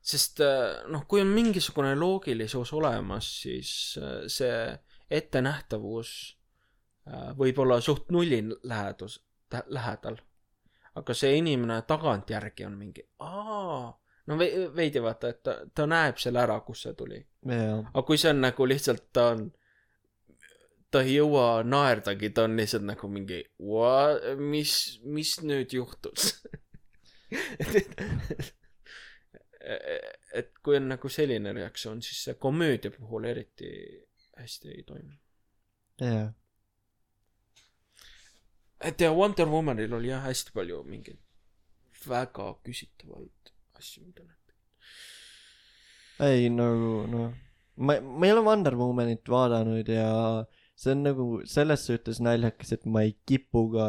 Sest äh, noh, kui on mingisugune loogilisus olemas, siis äh, see ettenähtavus äh, võib olla suht nulli lähedus, lähedal. aga see inimene tagantjärgi on mingi, aa, no ve- veidi vaata, et ta, ta näeb selle ära, kust see tuli. jaa, aga kui see on nagu lihtsalt ta on, ta ei jõua naerdagi, ta on lihtsalt nagu mingi, mis, mis nüüd juhtus et, et kui on nagu selline reaktsioon, siis see komöödia puhul eriti hästi ei toimi. jaa. et ja Wonder Womanil oli jah hästi palju mingeid väga küsitavaid asju, mida nad ei nagu noh, ma, ma ei ole Wonder Womanit vaadanud ja see on nagu selles suhtes naljakas, et ma ei kipu ka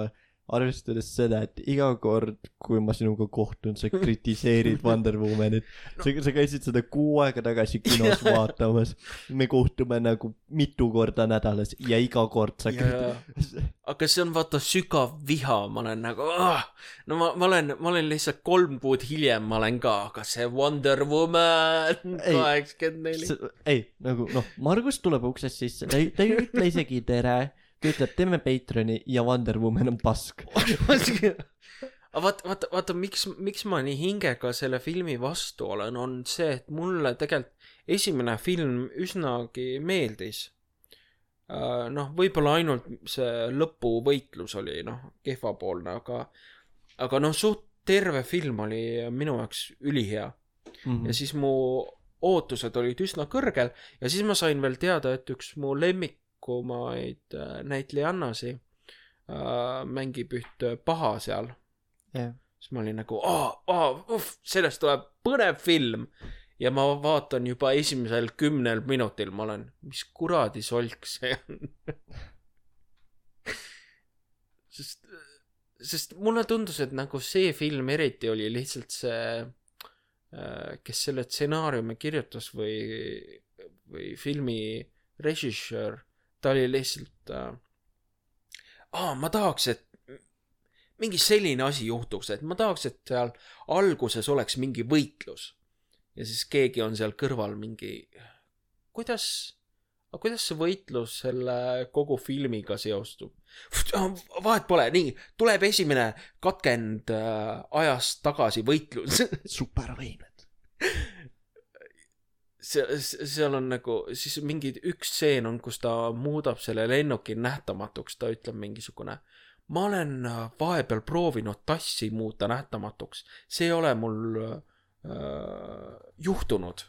arvestades seda, et iga kord, kui ma sinuga kohtun, sa kritiseerid Wonder Womanit no.. sa, sa käisid seda kuu aega tagasi kinos vaatamas. me kohtume nagu mitu korda nädalas ja iga kord sa kriti-. aga see on vaata sügav viha, ma olen nagu ah!, no ma, ma olen, ma olen lihtsalt kolm kuud hiljem, ma olen ka, aga see Wonder Woman kaheksakümmend neli. ei, nagu noh, Margus tuleb uksest sisse, ta ei, ta ei ütle isegi tere, ta ütleb, teeme Patreoni ja Wonder Woman on pask. aga vaata, vaata, vaata, miks, miks ma nii hingega selle filmi vastu olen, on see, et mulle tegelikult esimene film üsnagi meeldis. noh, võib-olla ainult see lõpuvõitlus oli noh, kehvapoolne, aga, aga noh, suht terve film oli minu jaoks ülihea Mhm. ja siis mu ootused olid üsna kõrgel ja siis ma sain veel teada, et üks mu lemmikumaid äh, näitlejannasi äh, mängib üht paha seal. jah, siis ma olin nagu, sellest tuleb põnev film. ja ma vaatan juba esimesel kümnel minutil, ma olen, mis kuradi solk see on. sest, sest mulle tundus, et nagu see film eriti oli lihtsalt see, kes selle stsenaariumi kirjutas või, või filmi režissöör, ta oli lihtsalt äh,, aa, ma tahaks, et mingi selline asi juhtuks, et ma tahaks, et seal alguses oleks mingi võitlus. ja siis keegi on seal kõrval mingi, kuidas, kuidas see võitlus selle kogu filmiga seostub? vahet pole, nii, tuleb esimene katkend äh, ajast tagasi võitlus. supervõimed. see, seal on nagu siis mingi üks stseen on, kus ta muudab selle lennuki nähtamatuks, ta ütleb mingisugune. ma olen äh, vahepeal proovinud tassi muuta nähtamatuks, see ei ole mul äh, juhtunud.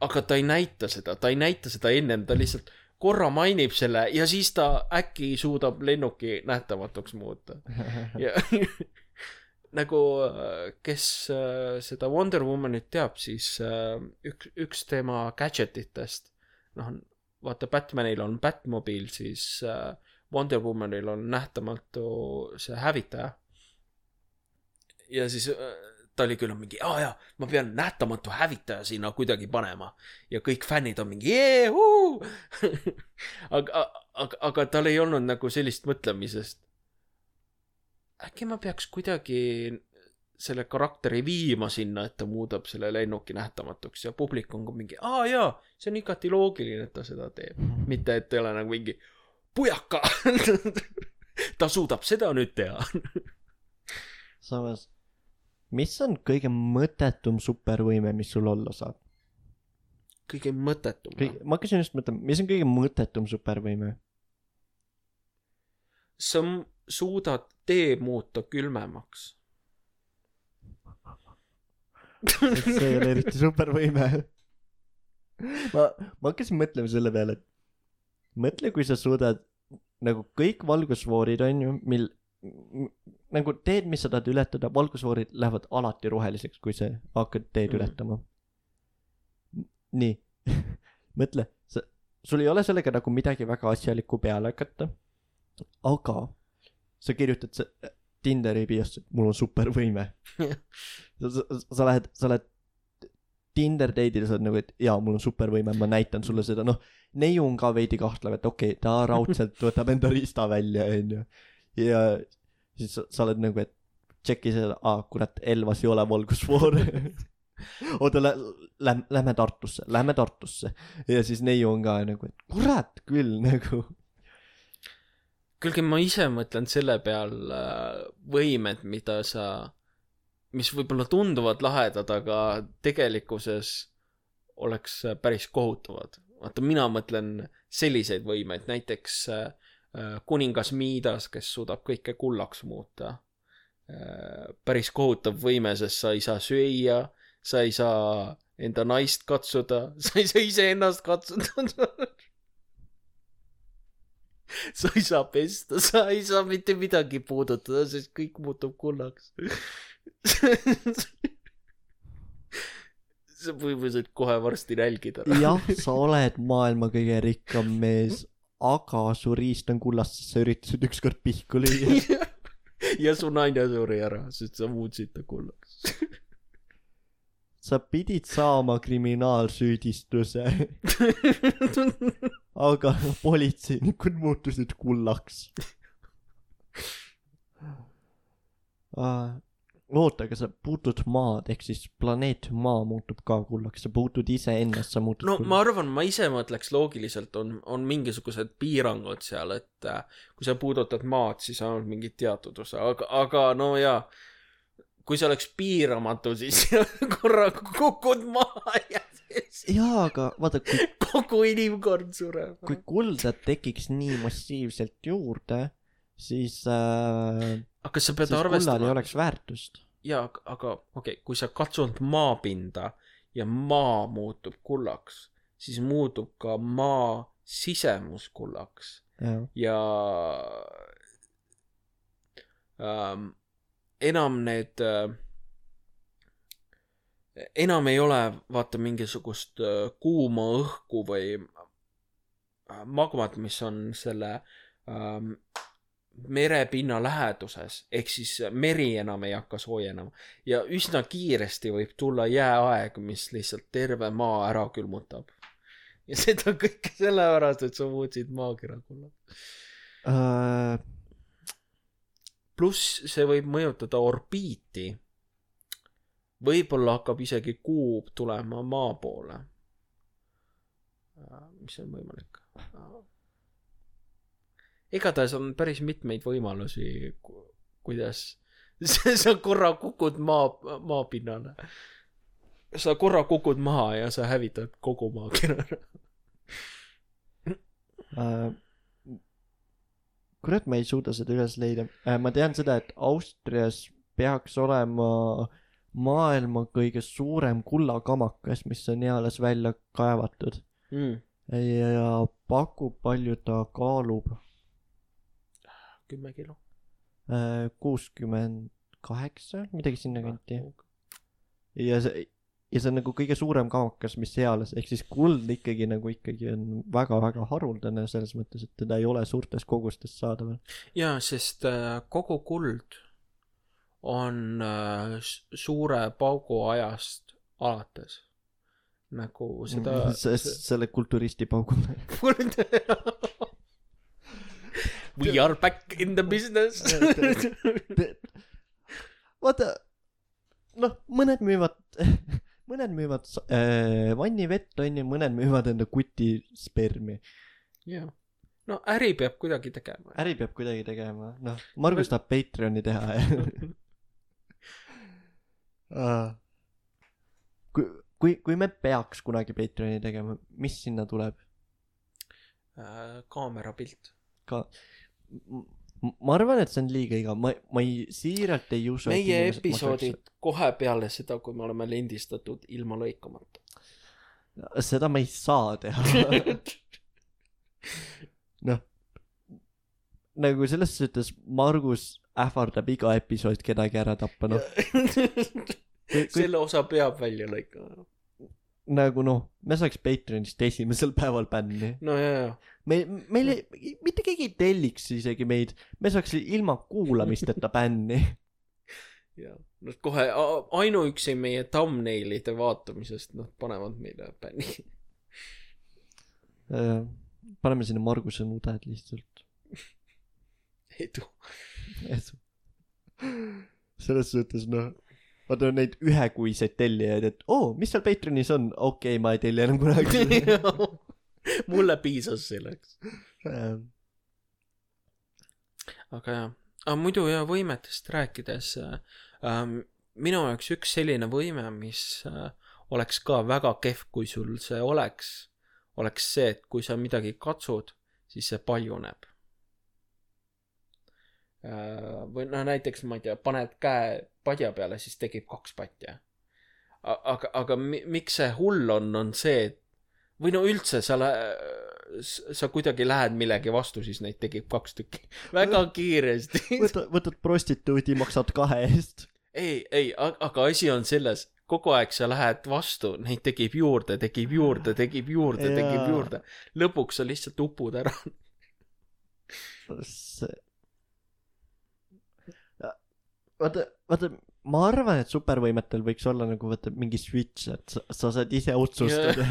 aga ta ei näita seda, ta ei näita seda ennem, ta lihtsalt korra mainib selle ja siis ta äkki suudab lennuki nähtamatuks muuta ja nagu äh, kes äh, seda Wonder Womanit teab, siis äh, üks, üks tema gadget itest, noh, vaata Batmanil on Batmobiil, siis Wonder Womanil on nähtamatu see hävitaja. ja siis ta oli küll mingi, aa jaa, ma pean nähtamatu hävitaja sinna kuidagi panema. Ja kõik fännid on mingi jeehuu aga, aga, aga tal ei olnud nagu sellist mõtlemisest äkki ma peaks kuidagi selle karakteri viima sinna, et ta muudab selle lennuki nähtamatuks ja publik on ka mingi, aa jaa, see on igati loogiline, et ta seda teeb. mitte, et ei ole nagu mingi pujaka ta suudab seda nüüd teha. samas, mis on kõige mõttetum supervõime, mis sul olla saab? kõige mõttetum. kõige, ma hakkasin just mõtlema, mis on kõige mõttetum supervõime? sa m- suudad tee muuta külmemaks. see ei ole eriti supervõime. ma, ma hakkasin mõtlema selle peale, et mõtle, kui sa suudad nagu kõik valgusfoorid on ju, mil nagu teed, mis sa tahad ületada, valgusfoorid lähevad alati roheliseks, kui sa hakkad teed Mhm. ületama. nii, mõtle, sa, sul ei ole sellega nagu midagi väga asjalikku peale hakata, aga sa kirjutad sa, Tinderi biosse, et mul on supervõime sa, sa, sa lähed, sa lähed Tinder date'il sa oled nagu, et jaa, mul on supervõime, ma näitan sulle seda, noh, neiu on ka veidi kahtlev, et okei okay,, ta raudselt võtab enda riista välja, onju. ja siis sa, sa oled nagu, et tšeki seda, aa kurat, Elvas ei ole valgusfoor. oota, lähme, lähme Tartusse, lähme Tartusse. ja siis neiu on ka nagu, et kurat küll nagu. kuulge, ma ise mõtlen selle peal äh, võimed, mida sa, mis võib-olla tunduvad lahedad, aga tegelikkuses oleks äh, päris kohutavad. vaata, mina mõtlen selliseid võimeid, näiteks äh, kuningas Miidas, kes suudab kõike kullaks muuta. päris kohutav võime, sest sa ei saa süüa, sa ei saa enda naist katsuda, sa ei saa iseennast katsuda. sa ei saa pesta, sa ei saa mitte midagi puudutada, sest kõik muutub kullaks. sa põhimõtteliselt kohe varsti nälgid ära. jah, sa oled maailma kõige rikkam mees, aga su riist on kullast, sest sa üritasid ükskord pihku lüüa. ja su naine suri ära, sest sa muutsid ta kullaks. sa pidid saama kriminaalsüüdistuse, aga politseinikud muutusid kullaks uh,. oota, aga sa puutud maad, ehk siis planeet Maa muutub ka kullaks, sa puutud iseennast, sa muutud no kullaks. ma arvan, ma ise mõtleks loogiliselt on, on mingisugused piirangud seal, et äh, kui sa puudutad maad, siis ainult mingit teatud osa, aga, aga no jaa. kui see oleks piiramatu, siis korra kukud maha ja siis jaa, aga vaata, kui, kogu inimkond sureb. kui kulda tekiks nii massiivselt juurde, siis äh,, aga kas sa pead siis kullal ei arvestama, oleks väärtust. jaa, aga okei okay,, kui sa katsud maapinda ja maa muutub kullaks, siis muutub ka maa sisemus kullaks jah, ja ähm, enam need äh, enam ei ole vaata mingisugust äh, kuuma õhku või äh, magmat, mis on selle ähm, merepinna läheduses, ehk siis meri enam ei hakka soojenema ja üsna kiiresti võib tulla jääaeg, mis lihtsalt terve maa ära külmutab. ja seda kõike sellepärast, et sa muutsid maakera kullaks. Äh, pluss see võib mõjutada orbiiti. Võib-olla hakkab isegi kuu tulema maa poole. mis on võimalik. igatahes on päris mitmeid võimalusi, kuidas sa korra kukud maa, maapinnale. sa korra kukud maha ja sa hävitad kogu maakera ära. äh, kurat, ma ei suuda seda üles leida äh,. ma tean seda, et Austrias peaks olema maailma kõige suurem kullakamakas, mis on eales välja kaevatud Mm, ja pakub, palju ta kaalub. kümme kilo. kuuskümmend kaheksa, midagi sinnakanti. ja see, ja see on nagu kõige suurem kamakas, mis eales, ehk siis kuld ikkagi nagu ikkagi on väga-väga haruldane selles mõttes, et teda ei ole suurtes kogustes saadaval. jaa, sest äh, kogu kuld on äh, s- suure paugu ajast alates. nagu seda selle kulturisti paugu. We are back in the business. vaata, noh, mõned müüvad, mõned müüvad äh, vannivett onju, mõned müüvad enda kuti spermi. jah, no äri peab kuidagi tegema. äri peab kuidagi tegema, noh, Margus tahab Patreoni teha kui, kui, kui me peaks kunagi Patreoni tegema, mis sinna tuleb Äh, kaamerapilt. ka? ma arvan, et see on liiga igav, ma, ma ei, siiralt ei usu. meie episoodid kohe peale seda, kui me oleme lindistatud ilma lõikamata. seda ma ei saa teha. noh, nagu selles suhtes Margus ähvardab iga episood kedagi ära tappa, noh. kui- selle osa peab välja lõikama. nagu noh, me saaks Patreonist esimesel päeval bänni. no ja, ja. me, meil ei, mitte keegi ei telliks isegi meid, me saaks ilma kuulamisteta bänni. ja nad kohe ainuüksi meie thumbnail'ide vaatamisest nad panevad meile bänni Äh, paneme sinna Marguse nuded lihtsalt. edu et selles suhtes noh, vaata neid ühekuiseid tellijaid, et oo oh,, mis seal Patreonis on, okei okay,, ma ei telli enam kunagi. Mulle piisas selleks. Äh, aga jah, aga muidu ja võimetest rääkides äh, ähm, minu jaoks üks selline võime, mis äh, oleks ka väga kehv, kui sul see oleks, oleks see, et kui sa midagi katsud, siis see paljuneb. Või no näiteks ma ei tea, paned käe padja peale, siis tekib kaks patja. aga, aga mi- miks see hull on, on see, et või no üldse sa lä-, sa kuidagi lähed millegi vastu, siis neid tekib kaks tükki väga kiiresti. võtad, võtad prostituudi, maksad kahe eest. ei, ei, aga asi on selles, kogu aeg sa lähed vastu, neid tekib juurde, tekib juurde, tekib juurde, tekib juurde. lõpuks sa lihtsalt upud ära. see. vaata, vaata, ma arvan, et supervõimetel võiks olla nagu vaata mingi switch, et sa, sa saad ise otsustada.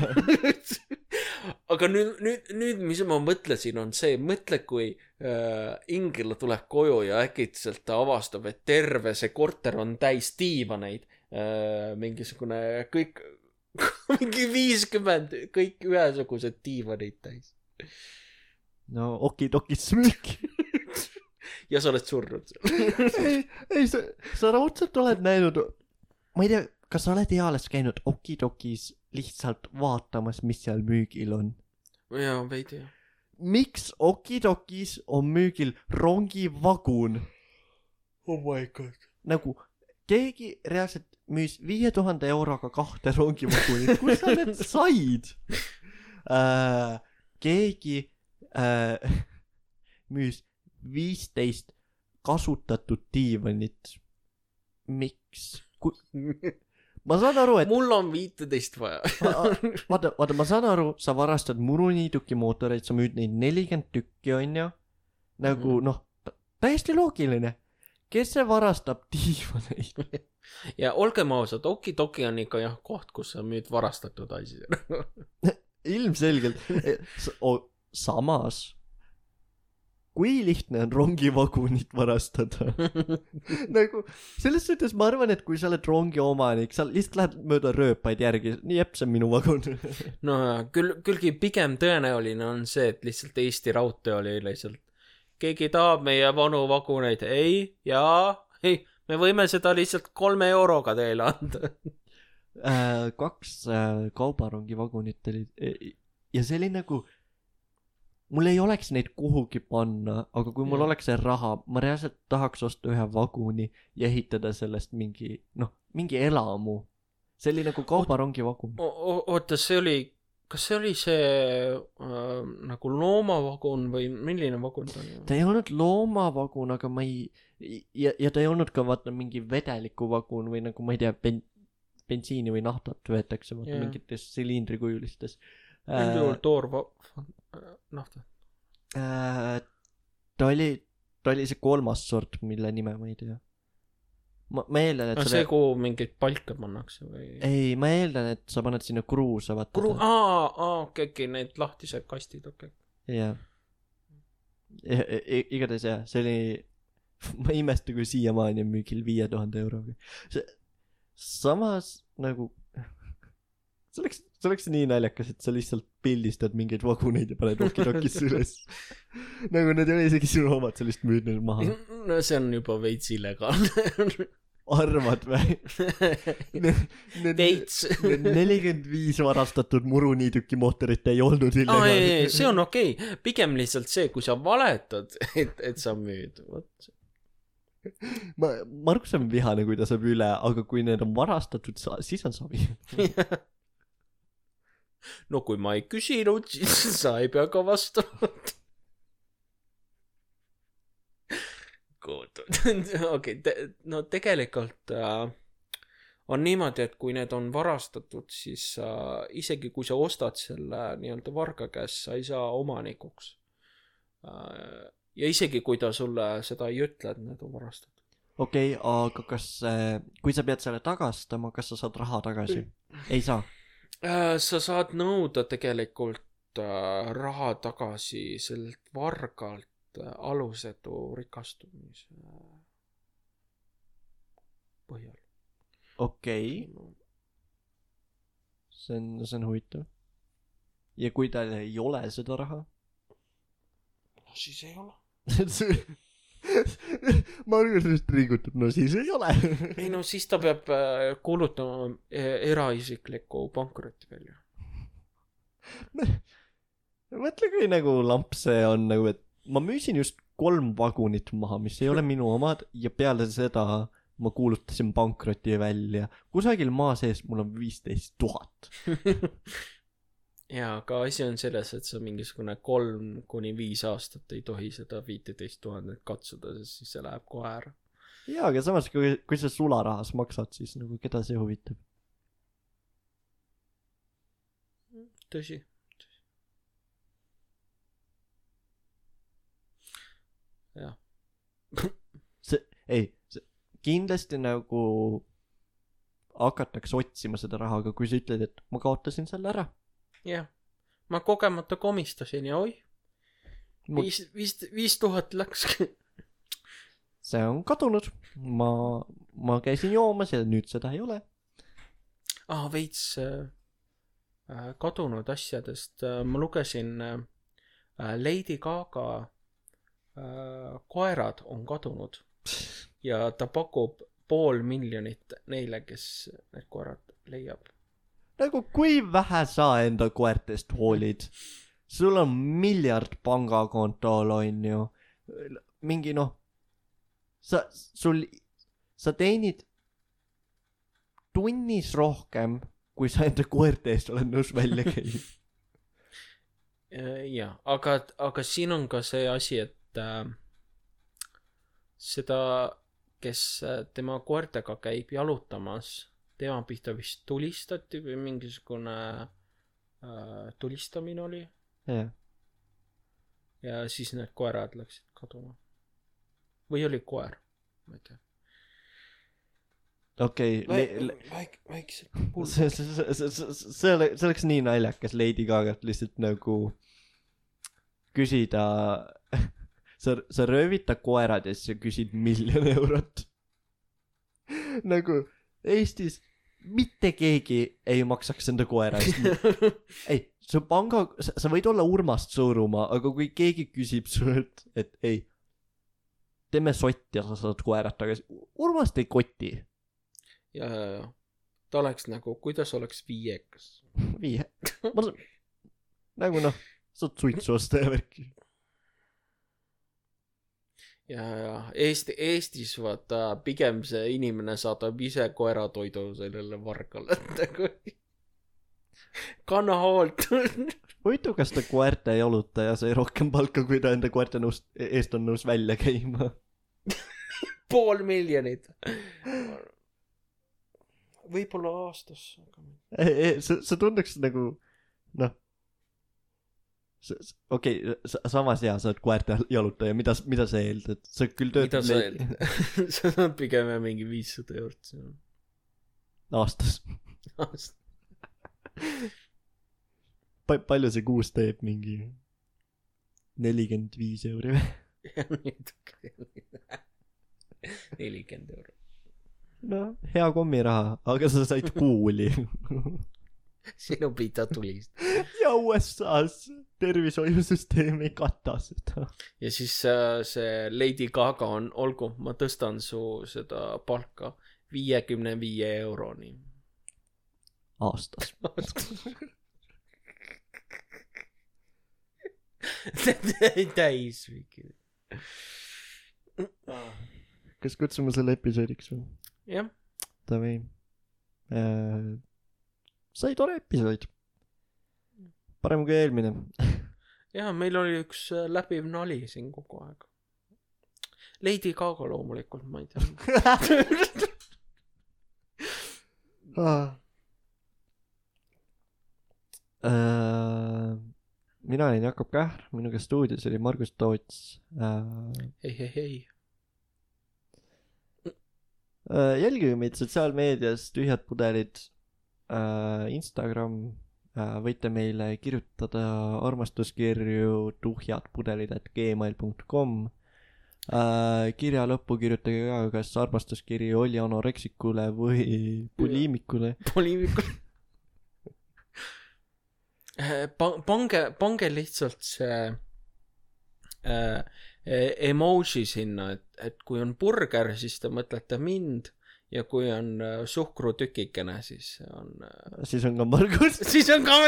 aga nüüd, nüüd, nüüd, mis ma mõtlesin, on see, mõtle, kui äh, Ingela tuleb koju ja äkitselt ta avastab, et terve see korter on täis diivaneid äh,. mingisugune kõik, mingi viiskümmend, kõik ühesugused diivanid täis. no okidoki smüük. ja sa oled surnud. ei, ei sa, sa raudselt oled näinud, tea, kas sa oled eales käinud okidokis lihtsalt vaatamas, mis seal müügil on? jaa, veidi jah. miks okidokis on müügil rongivagun? oh my god. nagu keegi reaalselt müüs viie tuhande euroga kahte rongivagunit, kust sa need said äh,? keegi äh, müüs viisteist kasutatud diivanit. miks? ma saan aru, et mul on viiteist vaja. vaata, vaata, ma saan aru, sa varastad muruniiduki mootoreid, sa müüd neid nelikümmend tükki, onju. nagu Mhm. noh, täiesti loogiline. kes see varastab diivaneid? ja olgem ausad, Okidoki on ikka jah koht, kus sa müüd varastatud asju. ilmselgelt. samas, kui lihtne on rongivagunit varastada? nagu selles suhtes ma arvan, et kui sa oled rongi omanik, sa lihtsalt lähed mööda rööpaid järgi, nii jepp, see on minu vagun. no küll, küllgi pigem tõenäoline on see, et lihtsalt Eesti Raudtee oli lihtsalt, keegi tahab meie vanu vaguneid, ei, jaa, ei, me võime seda lihtsalt kolme euroga teile anda. äh, kaks äh, kaubarongi vagunit olid e- ja see oli nagu mul ei oleks neid kuhugi panna aga kui mul Jah. oleks see raha ma reaalselt tahaks osta ühe vaguni ja ehitada sellest mingi noh mingi elamu see oli nagu kaubarongi vagun oota, see oli, kas see oli see äh, nagu loomavagun või milline vagun ta oli? ta ei olnud loomavagun aga ma ei ja, ja ta ei olnud ka vaata mingi vedelikuvagun või nagu ma ei tea ben, bensiini või naftat võetakse vaata mingites silindrikujulistes üldjuhul äh, toorva-, nafta. Äh, ta oli, ta oli see kolmas sort, mille nime ma ei tea. ma, ma eeldan, et sa see, kuhu mingeid palke pannakse või? ei, ma eeldan, et sa paned sinna kruusa, vaata. kuru, aa, aa, okei, okei, need lahtised kastid, okei okay.. jah. igatahes jah, see oli, ma ei imesta, kui siiamaani on müügil viie tuhande euroga. see, samas nagu, see oleks, see oleks nii naljakas, et sa lihtsalt pildistad mingeid vaguneid ja paned okidokisse üles. nagu need ei ole isegi sinu omad, sa lihtsalt müüd need maha. no see on juba veits illegaalne. arvad või? veits. nelikümmend viis varastatud muruniiduki mootorit ei olnud illegaalne see on okei okay., pigem lihtsalt see, kui sa valetad, et, et sa müüd, vot. ma, Markus on vihane, kui ta saab üle, aga kui need on varastatud, siis on savi. No kui ma ei küsinud, siis sa ei pea ka vastama. okei, no tegelikult äh, on niimoodi, et kui need on varastatud, siis äh, isegi kui sa ostad selle nii-öelda varga käest, sa ei saa omanikuks äh,. ja isegi kui ta sulle seda ei ütle, et need on varastatud. okei okay,, aga kas, kui sa pead selle tagastama, kas sa saad raha tagasi? ei saa. Äh, sa saad nõuda tegelikult äh, raha tagasi sellelt vargalt äh, alusetu rikastumise põhjal. okei okay., see on, see on huvitav. ja kui tal ei ole seda raha? no siis ei ole. Margus just liigutab, no siis ei ole. ei no siis ta peab äh, kuulutama äh, eraisikliku pankroti välja. mõtle, kui nagu lamp see on nagu, et ma müüsin just kolm vagunit maha, mis ei ole minu omad ja peale seda ma kuulutasin pankroti välja. kusagil maa sees mul on viisteist tuhat. jaa, aga asi on selles, et sa mingisugune kolm kuni viis aastat ei tohi seda viiteist tuhandet katsuda, sest siis see läheb kohe ära. jaa, aga samas, kui, kui sa sularahas maksad, siis nagu keda see huvitab? tõsi. jah, see, ei, kindlasti nagu hakatakse otsima seda raha, aga kui sa ütled, et ma kaotasin selle ära, jah. ma kogemata komistasin ja oih, Mul- viis, viis, viis tuhat läkski. see on kadunud, ma, ma käisin joomas ja nüüd seda ei ole. ah, veits äh, äh, kadunud asjadest äh,, ma lugesin äh, äh, Lady Gaga äh, koerad on kadunud ja ta pakub pool miljonit neile, kes need koerad leiab. Nagu kui vähe sa enda koertest hoolid. sul on miljard pangakontol, onju. mingi noh, sa, sul, sa teenid tunnis rohkem, kui sa enda koerte eest oled nõus välja käima. Äh, jaa, aga, aga siin on ka see asi, et äh, seda, kes äh, tema koertega käib jalutamas, tema pihta vist tulistati või mingisugune äh, tulistamine oli jah, ja siis need koerad läksid kaduma. või oli koer, ma ei tea. okei. väike, väiksed see, see, see, see, see, see ole-, see oleks nii naljakas Lady Gagalt lihtsalt nagu küsida, sa, sa röövid ta koerad ja siis sa küsid miljon eurot. nagu Eestis mitte keegi ei maksaks enda koera eest. ei, su panga, sa võid olla Urmast Suurumaa, aga kui keegi küsib sult, et ei, teeme sotti ja sa saad koerad tagasi, Urmast ei koti. ja, ja, ja ta oleks nagu, kuidas oleks viiekas. viie, nagu noh, saad suitsu osta ja värki. ja, ja Eesti, Eestis vaata pigem see inimene saadab ise koeratoidu sellele vargale, et nagu kanna hoolt. huvitav, kas ta koerte jalutaja sai rohkem palka, kui ta enda koerte nõus, eest on nõus välja käima. pool miljonit. võib-olla aastas, aga see, see tunduks nagu noh, okei okay,, samas jaa, sa oled koerte jalutaja, mida, mida sa eeldad, sa küll mida töötad sa eeldad? see on pigem jah mingi viissada eurot aastas. aastas. Pa-, palju see kuus teeb, mingi nelikümmend viis euri või? nelikümmend eurot. noh, hea kommiraha, aga sa said kuuli. sinu pita tulist. ja USA-s tervishoiusüsteem ei kata seda. ja siis äh, see Lady Gaga on, olgu, ma tõstan su seda palka viiekümne viie euroni. aastas. täis mingi. kas kutsume selle episoodiks või? jah, Davai äh,. sai tore episood. Parem kui eelmine. ja meil oli üks äh, läbiv nali siin kogu aeg. Lady Gaga loomulikult, ma ei tea. Ah. Äh, mina olin Jakob Kähr, minuga stuudios oli Margus Toots äh,. ei, ei, ei. Äh, jälgige meid sotsiaalmeedias Tühjad pudelid äh, Instagram võite meile kirjutada armastuskirju tuhjadpudelid at gmail.com äh, kirja lõppu kirjutage ka kas armastuskiri oli anoreksikule või buliimikule poliimikul pa-, pange, pange lihtsalt see äh, e- emoji sinna, et, et kui on burger, siis te mõtlete mind ja kui on äh, suhkrutükikene, siis on äh,, siis on ka Margus siis on ka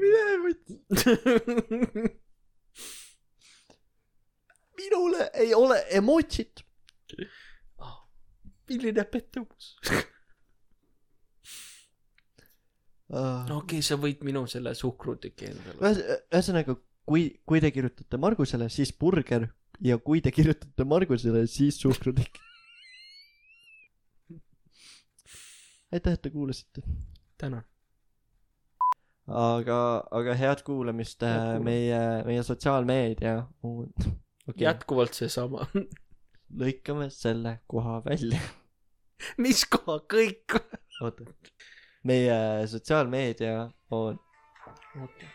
mine võtsi minule ei ole emotsit milline pettumus. uh, okei, sa võid minu selle suhkrutüki endale. ühes- ühesõnaga kui kui te kirjutate Margusele siis burger ja kui te kirjutate Margusele siis suhkrutükk aitäh et te kuulasite tänan. aga aga head kuulamist Head äh, meie meie sotsiaalmeedia on okei jätkuvalt seesama. lõikame selle koha välja mis koha kõik? oota meie sotsiaalmeedia on oota.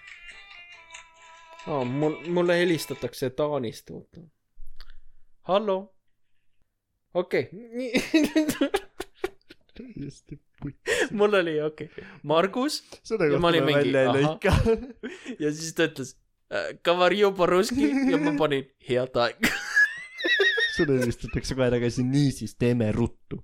aa, mul, mulle helistatakse Taanist, oota. hallo? okei okay., täiesti putt mul oli okei okay., Margus seda Ja ma kohta mingi, välja ei lõika ja siis ta ütles äh, Kavarju Boruski ja ma panin head aega. sulle helistatakse kohe tagasi niisiis teeme ruttu